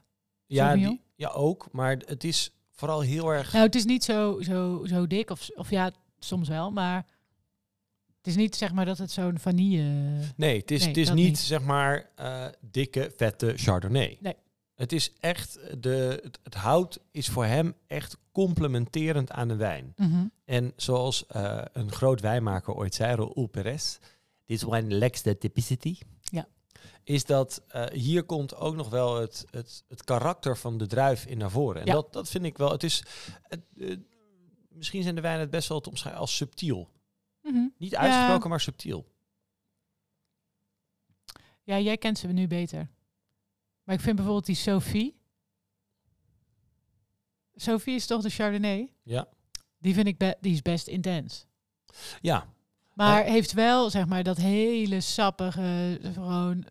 Ja, die, ja, ook. Maar het is vooral heel erg... Nou, het is niet zo, zo, zo dik. Of, of ja, soms wel. Maar het is niet zeg maar dat het zo'n vanille... nee, het is, nee, het is niet, niet. zeg maar eh, dikke, vette Chardonnay. Nee. Het is echt... De, het, het hout is voor hem echt complementerend aan de wijn. Mhm. En zoals eh, een groot wijnmaker ooit zei, Raoul Perez... This wine lacks the typicity. Ja. Is dat eh, hier komt ook nog wel het, het, het karakter van de druif in naar voren. En Ja. dat, dat vind ik wel... Het is... Het, misschien zijn de wijnen het best wel te omschrijven als subtiel. Mhm. Niet Ja. uitgesproken, maar subtiel. Ja, jij kent ze nu beter. Maar ik vind bijvoorbeeld die Sophie. Sophie is toch de Chardonnay? Ja. Die vind ik die is best intens. Ja, Maar heeft wel, zeg maar, dat hele sappige, gewoon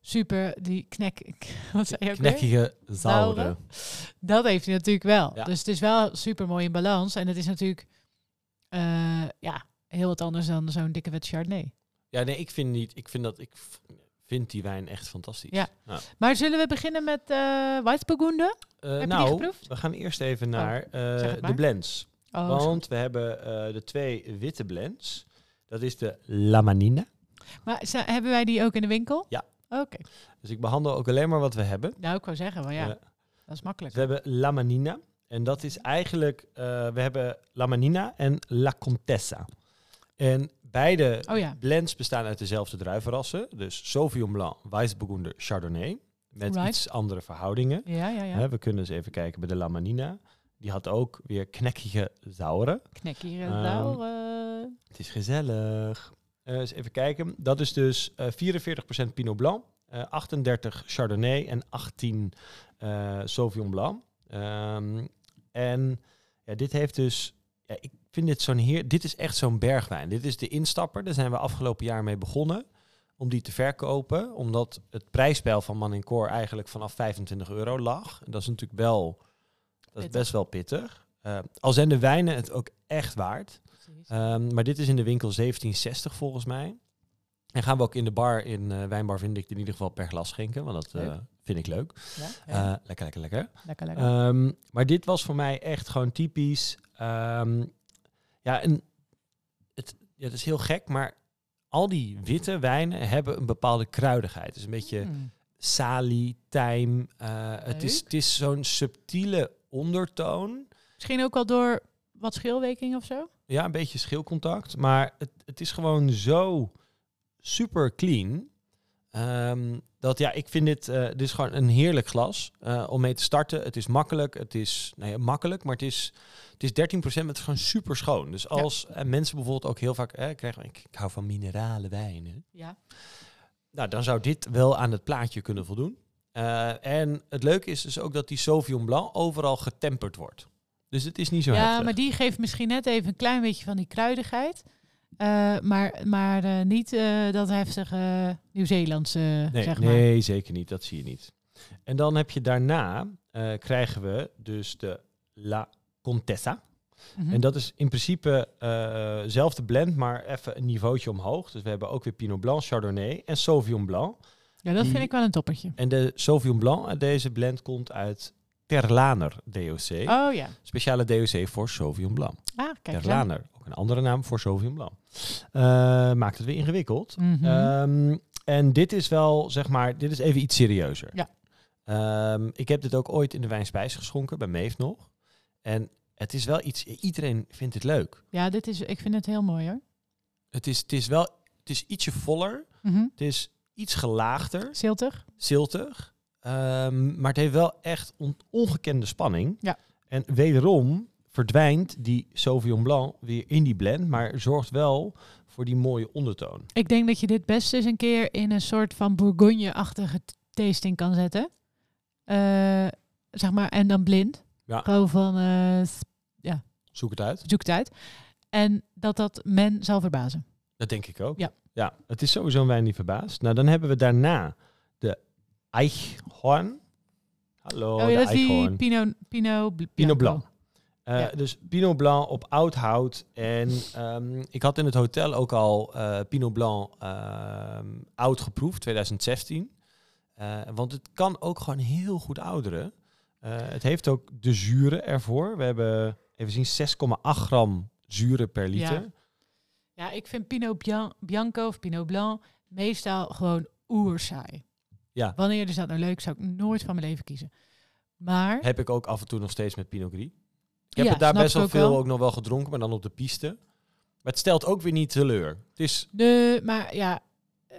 super, die knek, wat zei je ook knekkige Zauren. Dat heeft hij natuurlijk wel. Ja. Dus het is wel super mooi in balans. En het is natuurlijk, eh, ja, heel wat anders dan zo'n dikke wet Chardonnay. Ja, nee, ik vind niet. Ik vind dat ik vind die wijn echt fantastisch. Ja. Maar zullen we beginnen met eh Weissburgunder? Eh, Heb je die nou, geproefd? we gaan eerst even naar eh, de blends. Oh. Want we hebben eh, de twee witte blends. Dat is de La Manina. Maar hebben wij die ook in de winkel? Ja. Oké. Dus ik behandel ook alleen maar wat we hebben. Nou, ik wou zeggen, maar ja, Eh, dat is makkelijk. we hebben La Manina. En dat is eigenlijk... eh, we hebben La Manina en La Contessa. En beide Oh ja. blends bestaan uit dezelfde druivenrassen. Dus Sauvignon Blanc, Weissburgunder, Chardonnay. Met Right. iets andere verhoudingen. Ja, ja, ja. We kunnen eens even kijken bij de La Manina. Die had ook weer knekkige zauren. Knek hier Ehm, en eh, Het is gezellig. Eh, eens even kijken. Dat is dus eh 44% Pinot Blanc, eh 38 Chardonnay en 18 eh Sauvignon Blanc. Ehm, en ja, dit heeft dus... Ja, ik vind dit zo'n heer... Dit is echt zo'n bergwijn. Dit is de instapper. Daar zijn we afgelopen jaar mee begonnen. Om die te verkopen. Omdat het prijsspel van Man Cor eigenlijk vanaf 25 euro lag. En dat is natuurlijk wel... Dat is best wel pittig. Eh, al zijn de wijnen het ook echt waard. Ehm, maar dit is in de winkel 1760 volgens mij. En gaan we ook in de bar in eh, Wijnbar vind ik in ieder geval per glas schenken. Want dat eh, vind ik leuk. ja, ja. lekker, lekker, lekker. lekker, lekker. Ehm, maar dit was voor mij echt gewoon typisch. Ehm, ja, en het, ja, het is heel gek, maar al die witte wijnen hebben een bepaalde kruidigheid. Het is een beetje Hmm. salie, tijm. eh, het, is, het is zo'n subtiele ondertoon. Misschien ook wel door wat schilweking of zo? Ja, een beetje schilcontact. Maar het, het is gewoon zo super clean. ehm, dat ja, ik vind dit, eh, dit is gewoon een heerlijk glas eh, om mee te starten. Het is makkelijk. Het is makkelijk, maar het is, het is 13%. Het is gewoon super schoon. Dus als eh, mensen bijvoorbeeld ook heel vaak eh, krijgen, ik, ik hou van minerale wijnen. Ja. Nou, dan zou dit wel aan het plaatje kunnen voldoen. En het leuke is dus ook dat die Sauvignon Blanc overal getemperd wordt. Dus het is niet zo ja, heftig. maar die geeft misschien net even een klein beetje van die kruidigheid. Eh, maar maar eh, niet eh, dat heftige Nieuw-Zeelandse, Nee, zeg maar. nee, zeker niet. Dat zie je niet. En dan heb je daarna, krijgen we dus de La Contessa. Mhm. En dat is in principe zelfde blend, maar even een niveautje omhoog. Dus we hebben ook weer Pinot Blanc, Chardonnay en Sauvignon Blanc. ja, dat die- vind ik wel een toppertje. En de Sauvignon Blanc uit deze blend komt uit Terlaner DOC. Oh ja. Speciale DOC voor Sauvignon Blanc. Ah, kijk. Terlaner, ook een andere naam voor Sauvignon Blanc. Eh, maakt het weer ingewikkeld. Mhm. Ehm, en dit is wel, zeg maar, dit is even iets serieuzer. Ja. Ehm, ik heb dit ook ooit in de wijnspijs geschonken, bij Meef nog. En het is wel iets, iedereen vindt het leuk. ja, dit is, ik vind het heel mooi hoor. Het is, het is wel, het is ietsje voller. Mhm. Het is iets gelaagder, Ziltig. ziltig. Ehm, maar het heeft wel echt on- ongekende spanning. Ja. En wederom verdwijnt die Sauvignon Blanc weer in die blend, maar zorgt wel voor die mooie ondertoon. Ik denk dat je dit best eens een keer in een soort van Bourgogne-achtige tasting kan zetten. Eh, zeg maar, en dan blind. Ja. Gewoon van, eh, s- Zoek het uit. zoek het uit. En dat dat men zal verbazen. Dat denk ik ook. Ja. ja, het is sowieso een wijn die verbaast. Nou, dan hebben we daarna de Eichhorn. Hallo, oh de ja, is die Eichhorn. Pinot, Pinot, Pinot. Blanc. Eh, Ja. Dus Pinot Blanc op oud hout. En ehm, ik had in het hotel ook al eh, Pinot Blanc ehm, oud geproefd, 2016. Eh, want het kan ook gewoon heel goed ouderen. Het heeft ook de zuren ervoor. We hebben even zien 6,8 gram zuren per liter. Ja, ik vind Pinot Bian- Bianco of Pinot Blanc meestal gewoon oersaai. Ja. Wanneer is dat nou leuk, zou ik nooit van mijn leven kiezen. Maar, Heb ik ook af en toe nog steeds met Pinot Gris. Ik heb Ja, het daar best wel veel wel. ook nog wel gedronken, maar dan op de piste. Maar het stelt ook weer niet teleur. Het is, de, maar ja, eh,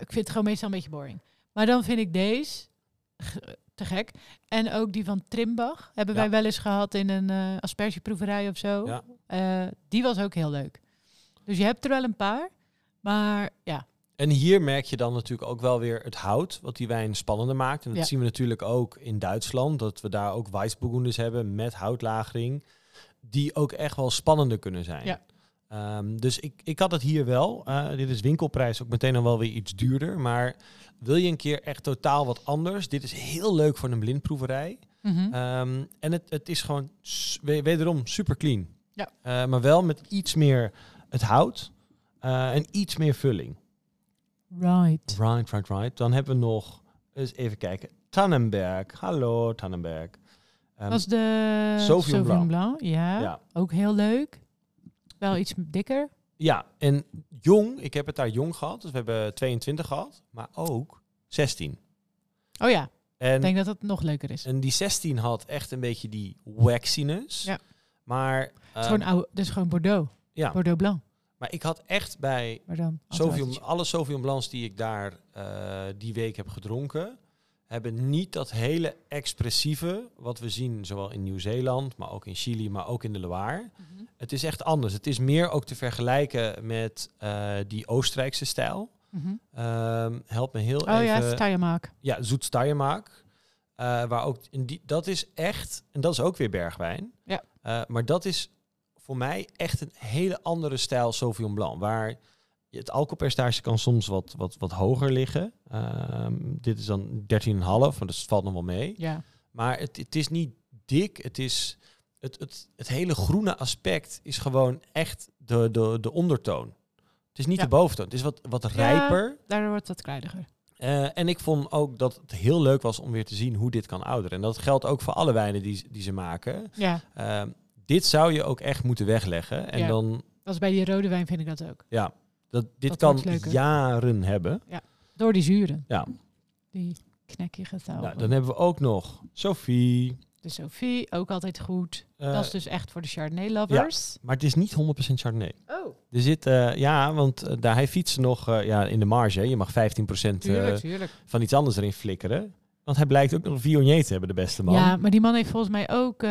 ik vind het gewoon meestal een beetje boring. Maar dan vind ik deze te gek. En ook die van Trimbach hebben Ja. wij wel eens gehad in een eh aspergeproeverij of zo. Ja. Eh, die was ook heel leuk. Dus je hebt er wel een paar. Maar ja, En hier merk je dan natuurlijk ook wel weer het hout, wat die wijn spannender maakt. En dat Ja. zien we natuurlijk ook in Duitsland, dat we daar ook Weissburgunders hebben met houtlagering, die ook echt wel spannender kunnen zijn. Ja. Ehm, dus ik, ik had het hier wel. Eh, dit is winkelprijs ook meteen dan wel weer iets duurder. Maar wil je een keer echt totaal wat anders? Dit is heel leuk voor een blindproeverij. mhm. Ehm, en het, het is gewoon wederom super clean. Ja. Eh, maar wel met iets meer het hout eh, en iets meer vulling. Right. Right, right, right. Dan hebben we nog, eens even kijken, Tannenberg. Hallo, Tannenberg. Was de Sauvignon Blanc. Blanc. Ja, ja. ook heel leuk. Wel iets dikker. ja, en jong, ik heb het daar jong gehad. Dus we hebben 22 gehad, maar ook 16. Oh ja, ik En, denk dat het nog leuker is. en die 16 had echt een beetje die waxiness. Ja. Maar, Het is ehm, gewoon oude, dus gewoon Bordeaux. ja, Bordeaux Blanc. Maar ik had echt bij dan automatisch. alle Sauvignon Blancs die ik daar eh, die week heb gedronken, hebben niet dat hele expressieve wat we zien, zowel in Nieuw-Zeeland, maar ook in Chili, maar ook in de Loire. Mhm. Het is echt anders. Het is meer ook te vergelijken met eh, die Oostenrijkse stijl. Ehm, help me heel Oh even. ja, Steiermark. Ja, zoet Steiermark. Eh, waar ook in die, dat is echt, en dat is ook weer bergwijn. Ja. Eh, maar dat is voor mij echt een hele andere stijl Sauvignon Blanc. Waar het alcoholpercentage kan soms wat, wat, wat hoger liggen. Ehm, dit is dan 13,5, maar dat valt nog wel mee. Ja. Maar het, het is niet dik. Het is het, het, het hele groene aspect is gewoon echt de, de, de ondertoon. Het is niet Ja. de boventoon. Het is wat, wat rijper. Daardoor wordt het wat kruidiger. Eh, en ik vond ook dat het heel leuk was om weer te zien hoe dit kan ouderen. En dat geldt ook voor alle wijnen die, die ze maken. Ja, Ehm, dit zou je ook echt moeten wegleggen. En Ja. dan, dat is bij die rode wijn vind ik dat ook. ja, dat, dit Dat kan jaren hebben. Door die zuren. Ja. Die knekkige taal. Nou, dan hebben we ook nog Sophie. De Sophie, ook altijd goed. Eh, dat is dus echt voor de Chardonnay lovers. Maar het is niet 100% Chardonnay. Oh, Er zit, eh, ja, want eh, daar hij fietsen nog ja, in de marge. Je mag 15% eh, tuurlijk, tuurlijk. van iets anders erin flikkeren. Want hij blijkt ook nog een Viognier te hebben, de beste man. Ja, maar die man heeft volgens mij ook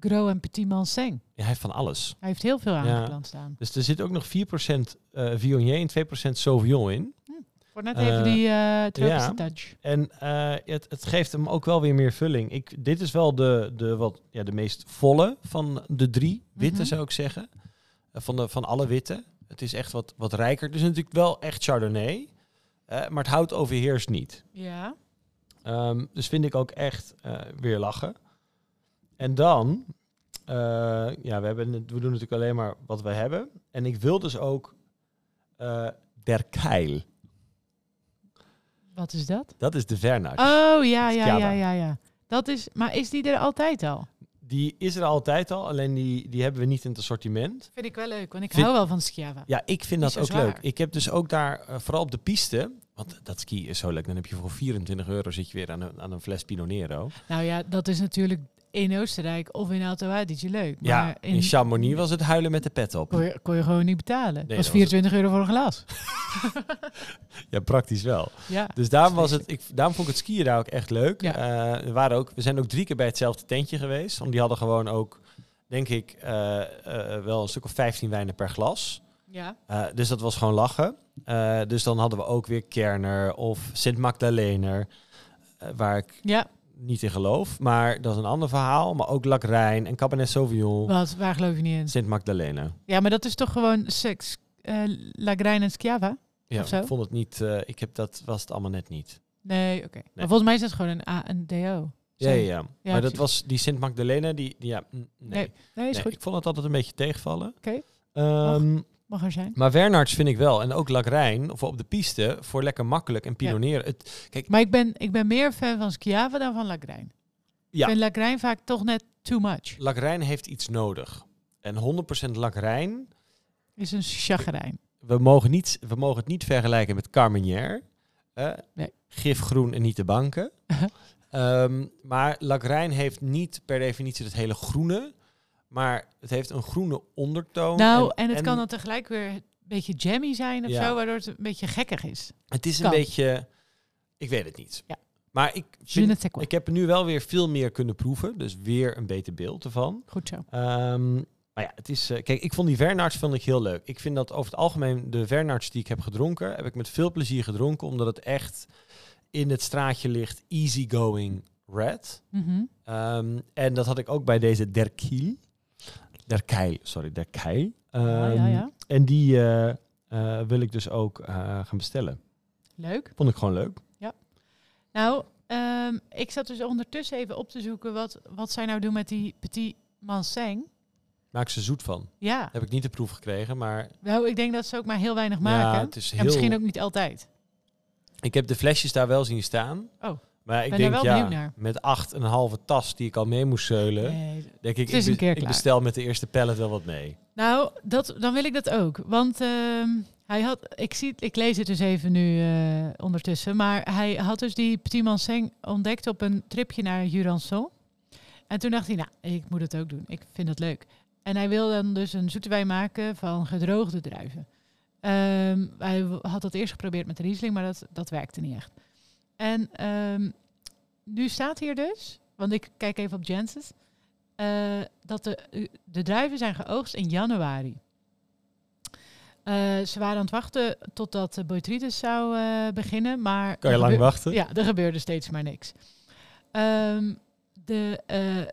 Gros en Petit Manseng. Ja, hij heeft van alles. Hij heeft heel veel Ja. aangeplant staan. Dus er zit ook nog 4% eh Viognier en 2% Sauvignon in. Hm. Voor net Eh, even die eh tropische ja. touch. En eh, het, het geeft hem ook wel weer meer vulling. Ik, dit is wel de, de, wat, ja, de meest volle van de drie witte, Mhm. zou ik zeggen. Eh, van, de, van alle witte. Het is echt wat, wat rijker. Het is natuurlijk wel echt Chardonnay. eh, maar het houdt overheerst niet. Ja. Ehm, dus vind ik ook echt eh, weer lachen. En dan, eh, ja, we, hebben, we doen natuurlijk alleen maar wat we hebben. En ik wil dus ook eh Der Keil. Wat is dat? Dat is de Vernatch. Oh, ja, ja, ja, ja, ja. Dat is, maar is die er altijd al? Die is er altijd al, alleen die, die hebben we niet in het assortiment. Vind ik wel leuk, want ik Vind- hou wel van Schiava. Ja, ik vind dat ook zwaar. leuk. Ik heb dus ook daar, eh, vooral op de piste, want dat ski is zo leuk. Dan heb je voor 24 euro zit je weer aan een, aan een fles Pinot Nero. Nou ja, dat is natuurlijk in Oostenrijk of in Alto Adige leuk. Maar ja, in, Chamonix was het huilen met de pet op. kon je, kon je gewoon niet betalen. Nee, dat dat was was 24 euro voor een glas. Ja, praktisch wel. Ja. Dus daarom, was het, ik, daarom vond ik het skiën daar ook echt leuk. Ja. Eh, we, waren ook, we zijn ook drie keer bij hetzelfde tentje geweest. Want die hadden gewoon ook, denk ik, eh, eh, wel een stuk of 15 wijnen per glas. ja. Dus dat was gewoon lachen. Dus dan hadden we ook weer Kerner of Sint Magdalener. waar ik Ja, niet in geloof. Maar dat is een ander verhaal. Maar ook Lacrijn en Cabernet Sauvignon. wat? Waar geloof je niet in? Sint Magdalena. Ja, maar dat is toch gewoon seks, eh Lagrein en Schiava? Ja, ik vond het niet. eh, ik heb dat was het allemaal net niet. Nee, oké. Maar volgens mij is dat gewoon een A en DO. Ja, ja, ja. maar dat was die Sint Magdalena. Die, die ja, mm, nee. Nee, Nee, is Nee, goed. ik vond het altijd een beetje tegenvallen. Oké. Ehm, Mag er zijn. maar Wernards vind ik wel. En ook Lacrijn, of op de piste, voor lekker makkelijk en pinoneren. Het, kijk, Maar ik ben, ik ben meer fan van Schiava dan van Lagrein. Ja. Ik vind Lagrein vaak toch net too much. Lacrijn heeft iets nodig. En 100% Lacrijn, Is een chagrijn. we mogen, niet, we mogen het niet vergelijken met Carmenère. eh, Nee. Gifgroen en niet de banken. Ehm, maar Lacrijn heeft niet per definitie het hele groene. Maar het heeft een groene ondertoon. Nou, en, het kan dan tegelijk weer een beetje jammy zijn of Ja. zo, waardoor het een beetje gekkig is. Het is een beetje... Ik weet het niet. Ja. Maar ik, vind, ik heb er nu wel weer veel meer kunnen proeven. Dus weer een beter beeld ervan. Goed zo. Ehm, maar ja, het is. eh, kijk, ik vond die Vernards vond ik heel leuk. Ik vind dat over het algemeen de Vernards die ik heb gedronken, heb ik met veel plezier gedronken, omdat het echt in het straatje ligt, easygoing red. Mhm. Ehm, en dat had ik ook bij deze Derkiel. Derkeil, sorry, Derkeil. Ja, ja, Ehm, ja. En die eh, eh, wil ik dus ook eh, gaan bestellen. Leuk. Vond ik gewoon leuk. Nou, ehm, ik zat dus ondertussen even op te zoeken wat, wat zij nou doen met die Petit Manseng. Maak ze zoet van. Ja, Heb ik niet de proef gekregen, maar nou, ik denk dat ze ook maar heel weinig Ja, maken. het is En heel- misschien ook niet altijd. Ik heb de flesjes daar wel zien staan. Oh, maar ik ben denk ja, naar. met acht en een halve tas die ik al mee moest zeulen, Nee. denk ik, ik, een keer ik bestel met de eerste pallet wel wat mee. Nou, dat, dan wil ik dat ook. Want ehm, hij had, ik, zie, ik lees het dus even nu eh, ondertussen. Maar hij had dus die Petit Manseng ontdekt op een tripje naar Jurançon. En toen dacht hij, nou, ik moet het ook doen. Ik vind het leuk. En hij wil dan dus een zoete wijn maken van gedroogde druiven. Ehm, hij had dat eerst geprobeerd met de Riesling, maar dat, dat werkte niet echt. En ehm, nu staat hier dus, want ik kijk even op Janssens, eh, dat de, de druiven zijn geoogst in januari. Eh, ze waren aan het wachten totdat de Boitritis zou eh, beginnen, maar... Kan je lang wachten? Ja, er gebeurde steeds maar niks. Ehm, de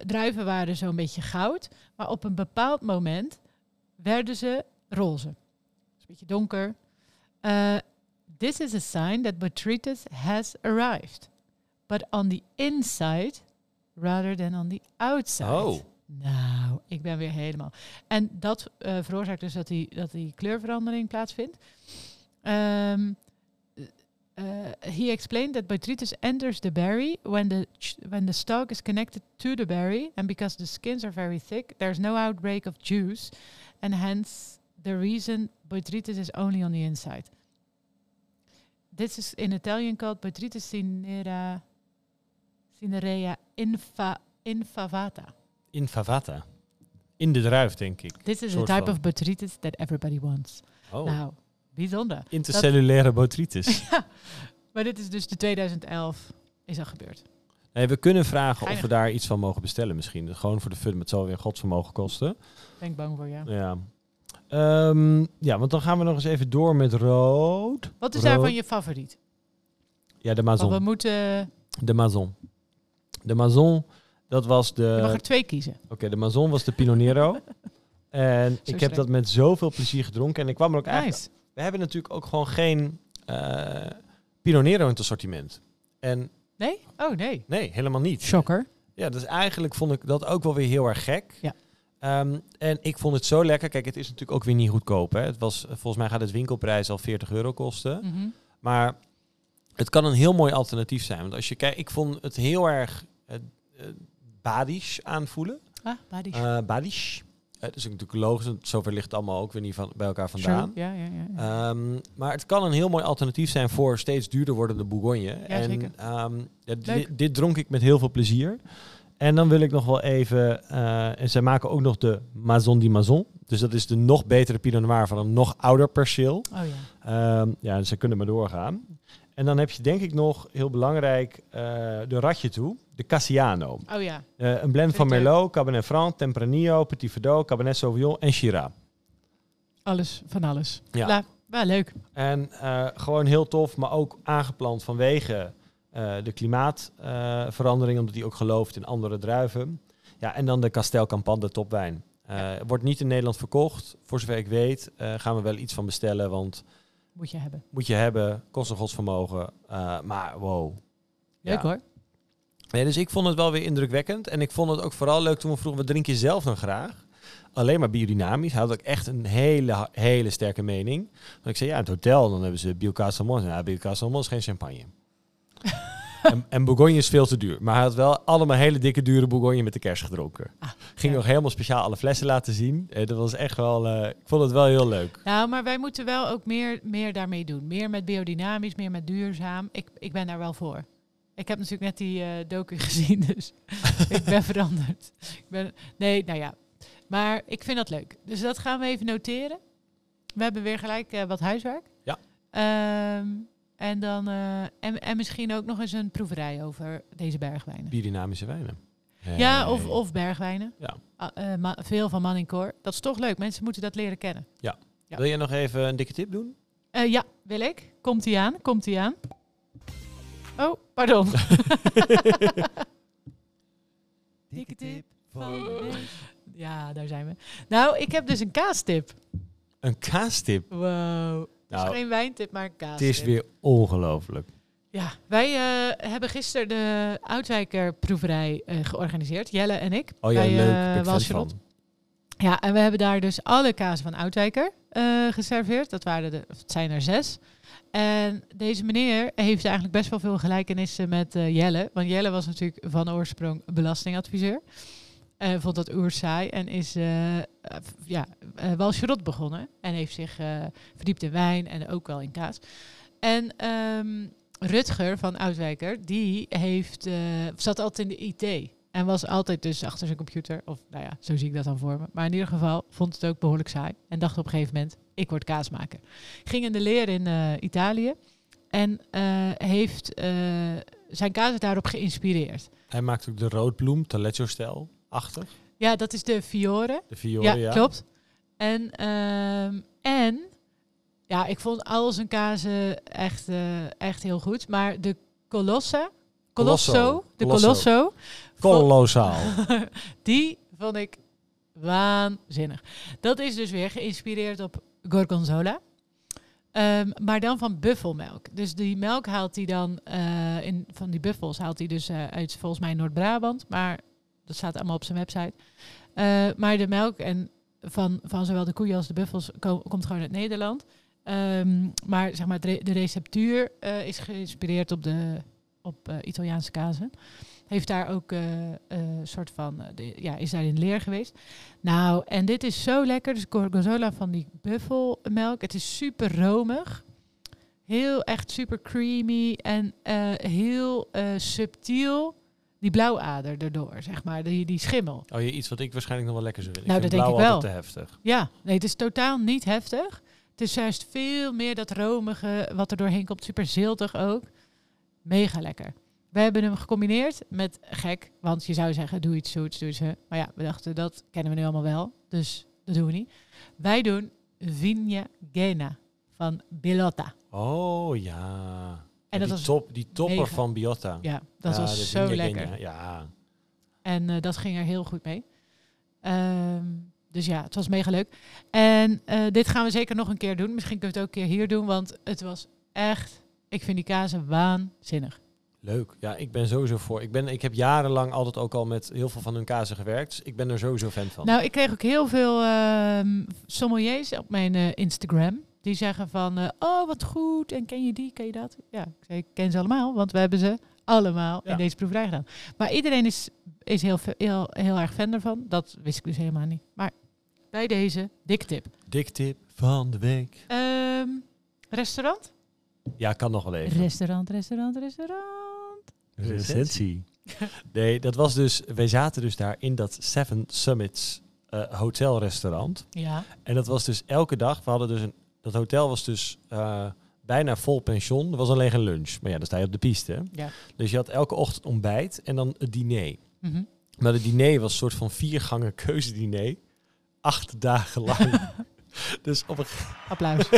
druiven waren zo'n beetje goud, maar op een bepaald moment werden ze roze. Dus een beetje donker. This is a sign that Botrytis has arrived. But on the inside rather than on the outside. Oh. Nou, ik ben weer helemaal. En dat eh, veroorzaakt dus dat die, dat die kleurverandering plaatsvindt. Um, he explained that Botrytis enters the berry when the when the stalk is connected to the berry, and because the skins are very thick, there's no outbreak of juice, and hence the reason Botrytis is only on the inside. This is in Italian called Botrytis cinera, cinerea infa, infavata. In Favata. In de druif, denk ik. This is a type van. of Botrytis that everybody wants. Oh. Nou, bijzonder. Intercellulaire botritis. Ja, maar dit is dus de 2011 is dat gebeurd. Nee, we kunnen vragen of we daar iets van mogen bestellen misschien. Gewoon voor de fun, met het zal weer godsvermogen kosten. Ben ik bang voor jou. Ja. Ehm, ja, want dan gaan we nog eens even door met rood. Wat is Rood. daarvan je favoriet? Ja, de Want we Mazon. moeten... De Mazon. De Mazon, dat was de... Je mag er twee kiezen. Oké, de Mazon was de Pinot Nero. en ik heb streng. dat met zoveel plezier gedronken. En ik kwam er ook eigenlijk... Nice. We hebben natuurlijk ook gewoon geen eh Pinot Nero in het assortiment. En Nee? Oh, nee. nee, helemaal niet. Shocker. Ja, dus eigenlijk vond ik dat ook wel weer heel erg gek. Ja. Ehm, en ik vond het zo lekker. Kijk, het is natuurlijk ook weer niet goedkoop. Hè. Het was, volgens mij gaat het winkelprijs al 40 euro kosten. Mhm. Maar het kan een heel mooi alternatief zijn. Want als je kijkt, ik vond het heel erg uh, uh, badisch aanvoelen. Ah, body. Uh, badisch. dat is natuurlijk logisch. want Zover ligt het allemaal ook weer niet van, bij elkaar vandaan. Ja, ja, ja. Um, maar het kan een heel mooi alternatief zijn voor steeds duurder wordende Bourgogne. en um, dit, dit dronk ik met heel veel plezier. En dan wil ik nog wel even... uh, en zij maken ook nog de Mazon di Mazon. Dus dat is de nog betere Pinot Noir van een nog ouder perceel. Oh ja. Um, ja, dus ze kunnen maar doorgaan. En dan heb je denk ik nog, heel belangrijk, uh, de ratje toe. De Cassiano. Oh ja. Uh, een blend van Merlot, Cabernet Franc, Tempranillo, Petit Verdot, Cabernet Sauvignon en Shiraz. Alles van alles. Ja. La, wel leuk. En gewoon heel tof, maar ook aangeplant vanwege uh, de klimaatverandering, omdat hij ook gelooft in andere druiven. Ja, en dan de Castel Campan, de topwijn. Uh, wordt niet in Nederland verkocht. Voor zover ik weet uh, gaan we wel iets van bestellen, want... Moet je hebben. Moet je hebben, kost een godsvermogen. Maar wow. Leuk ja. hoor. Dus ik vond het wel weer indrukwekkend. En ik vond het ook vooral leuk toen we vroegen, wat drink je zelf dan graag? Alleen maar biodynamisch. Had ook echt een hele, hele sterke mening. Want ik zei, ja, in het hotel, dan hebben ze Biocastelmons. Ja, is geen champagne. en, en Bourgogne is veel te duur. Maar hij had wel allemaal hele dikke, dure Bourgogne met de kerst gedronken. Ah, Ging ja. nog helemaal speciaal alle flessen laten zien. Eh, dat was echt wel, uh, ik vond het wel heel leuk. Nou, maar wij moeten wel ook meer, meer daarmee doen. Meer met biodynamisch, meer met duurzaam. Ik, ik ben daar wel voor. Ik heb natuurlijk net die uh, docu gezien, dus ik ben veranderd. Ik ben, nee, nou ja. Maar ik vind dat leuk. Dus dat gaan we even noteren. We hebben weer gelijk uh, wat huiswerk. Ja. Um, en, dan, uh, en, en misschien ook nog eens een proeverij over deze bergwijnen. Biodynamische wijnen. Hey. Ja, of, of bergwijnen. Ja. Uh, ma veel van Man in Cor. Dat is toch leuk. Mensen moeten dat leren kennen. Ja. ja. Wil je nog even een dikke tip doen? Uh, ja, wil ik. Komt ie aan? Komt ie aan? Oh, pardon. dikke tip van. Ja, daar zijn we. Nou, ik heb dus een kaastip. Een kaastip? Wow. Nou, geen wijntip, maar een kaastip. Het is weer ongelooflijk. Ja, wij uh, hebben gisteren de Oudwijker proeverij uh, georganiseerd. Jelle en ik. Oh ja, bij, leuk. Uh, van. Ja, en we hebben daar dus alle kazen van Oudwijker geserveerd. Dat waren de, het zijn er zes. En deze meneer heeft eigenlijk best wel veel gelijkenissen met Jelle. Want Jelle was natuurlijk van oorsprong belastingadviseur. Uh, vond dat oer saai en is uh, ja, Walcherot begonnen. En heeft zich verdiept in wijn en ook wel in kaas. En um, Rutger van Oudwijker, die heeft, zat altijd in de IT. En was altijd dus achter zijn computer. Of nou ja, zo zie ik dat dan voor me. Maar in ieder geval vond het ook behoorlijk saai. En dacht op een gegeven moment, ik word kaasmaker. Ging in de leer in Italië. En heeft zijn kaas daarop geïnspireerd. Hij maakt ook de roodbloem, Taleggio-stijl, achter. Ja, dat is de Fiore. De Fiore, ja. ja. klopt. En, um, en ja, ik vond al zijn kazen echt, uh, echt heel goed. Maar de Colossa, Colosso, de Colosso. Kolossaal. die vond ik waanzinnig. Dat is dus weer geïnspireerd op Gorgonzola. Um, maar dan van buffelmelk. Dus die melk haalt hij dan uh, in, van die buffels haalt hij dus uh, uit volgens mij Noord-Brabant. Maar dat staat allemaal op zijn website. Uh, maar de melk en van, van zowel de koeien als de buffels ko komt gewoon uit Nederland. Um, maar zeg maar, de, receptuur uh, is geïnspireerd op, de, op uh, Italiaanse kazen. Heeft daar ook een soort van, ja, is daar in leer geweest. Nou, en dit is zo lekker. Dus gorgonzola van die buffelmelk. Het is super romig. Heel echt super creamy en heel subtiel die blauwader erdoor, zeg maar, die, die schimmel. Oh, je iets wat ik waarschijnlijk nog wel lekker zou willen. Nou, ik dat denk ik wel. te heftig. Ja, nee, het is totaal niet heftig. Het is juist veel meer dat romige wat er doorheen komt. Super ziltig ook. Mega lekker. We hebben hem gecombineerd met gek. Want je zou zeggen, doe iets zoets, doe iets. Maar ja, we dachten, dat kennen we nu allemaal wel. Dus dat doen we niet. Wij doen Vigna Gena van Bilotta. Oh ja. En die dat was, top, die topper mega. van Biotta. ja, dat Ja, was zo lekker. Ja. En eh, dat ging er heel goed mee. Ehm, dus ja, het was mega leuk. En eh, dit gaan we zeker nog een keer doen. Misschien kunnen we het ook een keer hier doen, want het was echt... Ik vind die kazen waanzinnig. Leuk. Ja, ik ben sowieso voor. Ik, ben, ik heb jarenlang altijd ook al met heel veel van hun kazen gewerkt. Dus ik ben er sowieso fan van. Nou, ik kreeg ook heel veel ehm sommeliers op mijn eh, Instagram. Die zeggen van, eh, oh wat goed, en ken je die, ken je dat? Ja, ik zei, ik ken ze allemaal, want we hebben ze allemaal Ja. in deze proeverij gedaan. Maar iedereen is, is heel, heel, heel erg fan ervan. Dat wist ik dus helemaal niet. Maar bij deze, dikke tip. Dik tip van de week. Ehm, restaurant? Ja, kan nog wel even. Restaurant, restaurant, restaurant. Recensie. Nee, dat was dus... Wij zaten dus daar in dat Seven Summits eh hotelrestaurant. Ja. En dat was dus elke dag. We hadden dus een... Dat hotel was dus eh, bijna vol pension. Er was alleen geen lunch. Maar ja, dan sta je op de piste. hè. Ja. Dus je had elke ochtend ontbijt en dan het diner. Mhm. Maar het diner was een soort van viergangen keuzediner. Acht dagen lang. dus, op een, Applaus.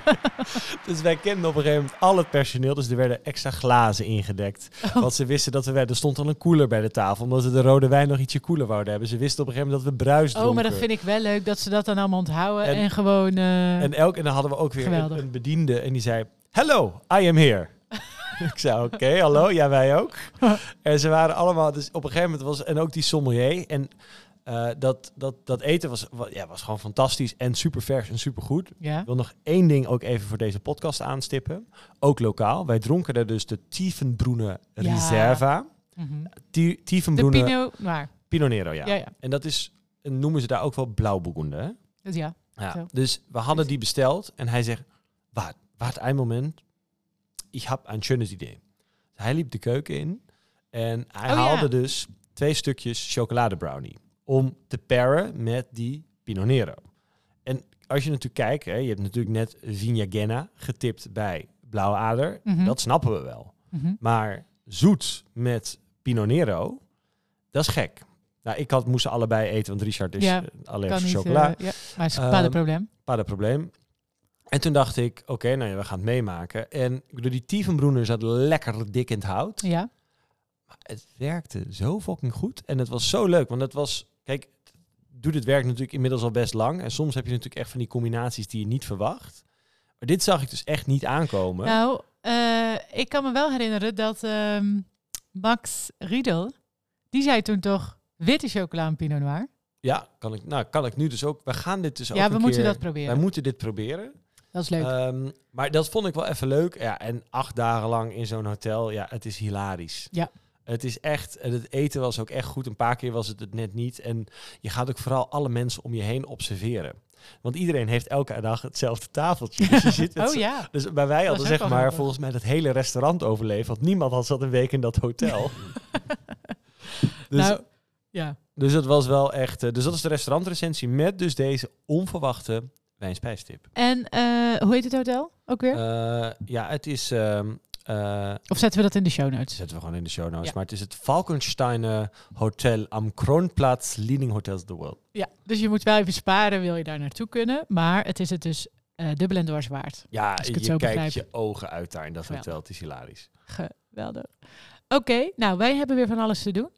dus wij kenden op een gegeven moment al het personeel. Dus er werden extra glazen ingedekt. Oh. Want ze wisten dat we... Er stond al een koeler bij de tafel. Omdat we de rode wijn nog ietsje koeler wouden hebben. Ze wisten op een gegeven moment dat we bruis dronken. Oh, maar dat vind ik wel leuk dat ze dat dan allemaal onthouden en, En- gewoon... eh, En, elk, en dan hadden we ook weer een bediende. En die zei... Hello, I am here. ik zei, oké, hallo, ja, wij ook. en ze waren allemaal... Dus op een gegeven moment was... En ook die sommelier. En eh, dat, dat, dat eten was, wa- ja, was gewoon fantastisch. En super vers en super goed. ja. Ik wil nog één ding ook even voor deze podcast aanstippen. Ook lokaal. Wij dronken er dus de Tiefenbroene. Reserva. Ti- De Pinot Noir. Pinot Nero, ja. Ja, ja. En dat is... Noemen ze daar ook wel blauwboegende? Dus ja. Ja, dus we hadden die besteld en hij zegt, wacht, wacht een moment, ik heb een schönes idee. Hij liep de keuken in en hij Oh, haalde dus twee stukjes chocoladebrownie om te paren met die Pinot Nero. En als je natuurlijk kijkt, hè, je hebt natuurlijk net Vigna Genna getipt bij Blauwe Ader, Mhm. dat snappen we wel. Mhm. Maar zoet met Pinot Nero, dat is gek. Nou, ik had, moest ze allebei eten, want Richard is Ja, alleen Kan voor chocola. eh, ja. Maar is een probleem. Probleem. En toen dacht ik, oké, nou ja, we gaan het meemaken. En bedoel, die Tiefenbroener zat lekker dik in het hout. Ja. Maar het werkte zo fucking goed. En het was zo leuk, want het was... Kijk, doet het werk natuurlijk inmiddels al best lang. En soms heb je natuurlijk echt van die combinaties die je niet verwacht. Maar dit zag ik dus echt niet aankomen. Nou, eh, ik kan me wel herinneren dat ehm, Max Riedel, die zei toen toch witte chocola en Pinot Noir. Ja, kan ik, nou, kan ik nu dus ook... We gaan dit dus ook ja, we moeten keer- dat proberen. Wij moeten dit proberen. dat is leuk. Ehm, maar dat vond ik wel even leuk. Ja, en acht dagen lang in zo'n hotel, ja, het is hilarisch. Ja. Het is echt, en het eten was ook echt goed. Een paar keer was het het net niet. En je gaat ook vooral alle mensen om je heen observeren. Want iedereen heeft elke dag hetzelfde tafeltje. Dus, je zit met oh ja. dus bij wij Dat hadden zeg maar volgens mij het hele restaurant overleefd. Want niemand had zat een week in dat hotel. dus, nou, ja. dus het was wel echt... eh, dus dat is de restaurantrecensie met dus deze onverwachte wijnspijstip. En eh, hoe heet het hotel ook weer? Eh, ja, het is... ehm, eh, of zetten we dat in de show notes? zetten we gewoon in de show notes. Ja. Maar het is het Falkensteiner Hotel am Kronplatz, leading hotels of the world. Ja, dus je moet wel even sparen, wil je daar naartoe kunnen. Maar het is het dus eh dubbel en dwars waard. Ja, Als ik het je zo kijkt begrijp. je ogen uit daar in dat Geweldig. hotel. Het is hilarisch. Geweldig. Oké, nou wij hebben weer van alles te doen.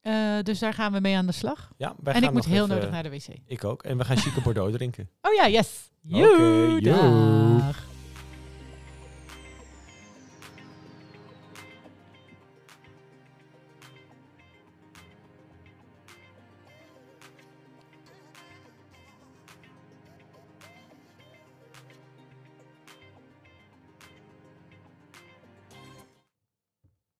Eh, dus daar gaan we mee aan de slag. Ja, wij en gaan ik moet heel even- nodig naar de wc. Ik ook. En we gaan chique Bordeaux drinken. Oh ja, yes. Oké, dag.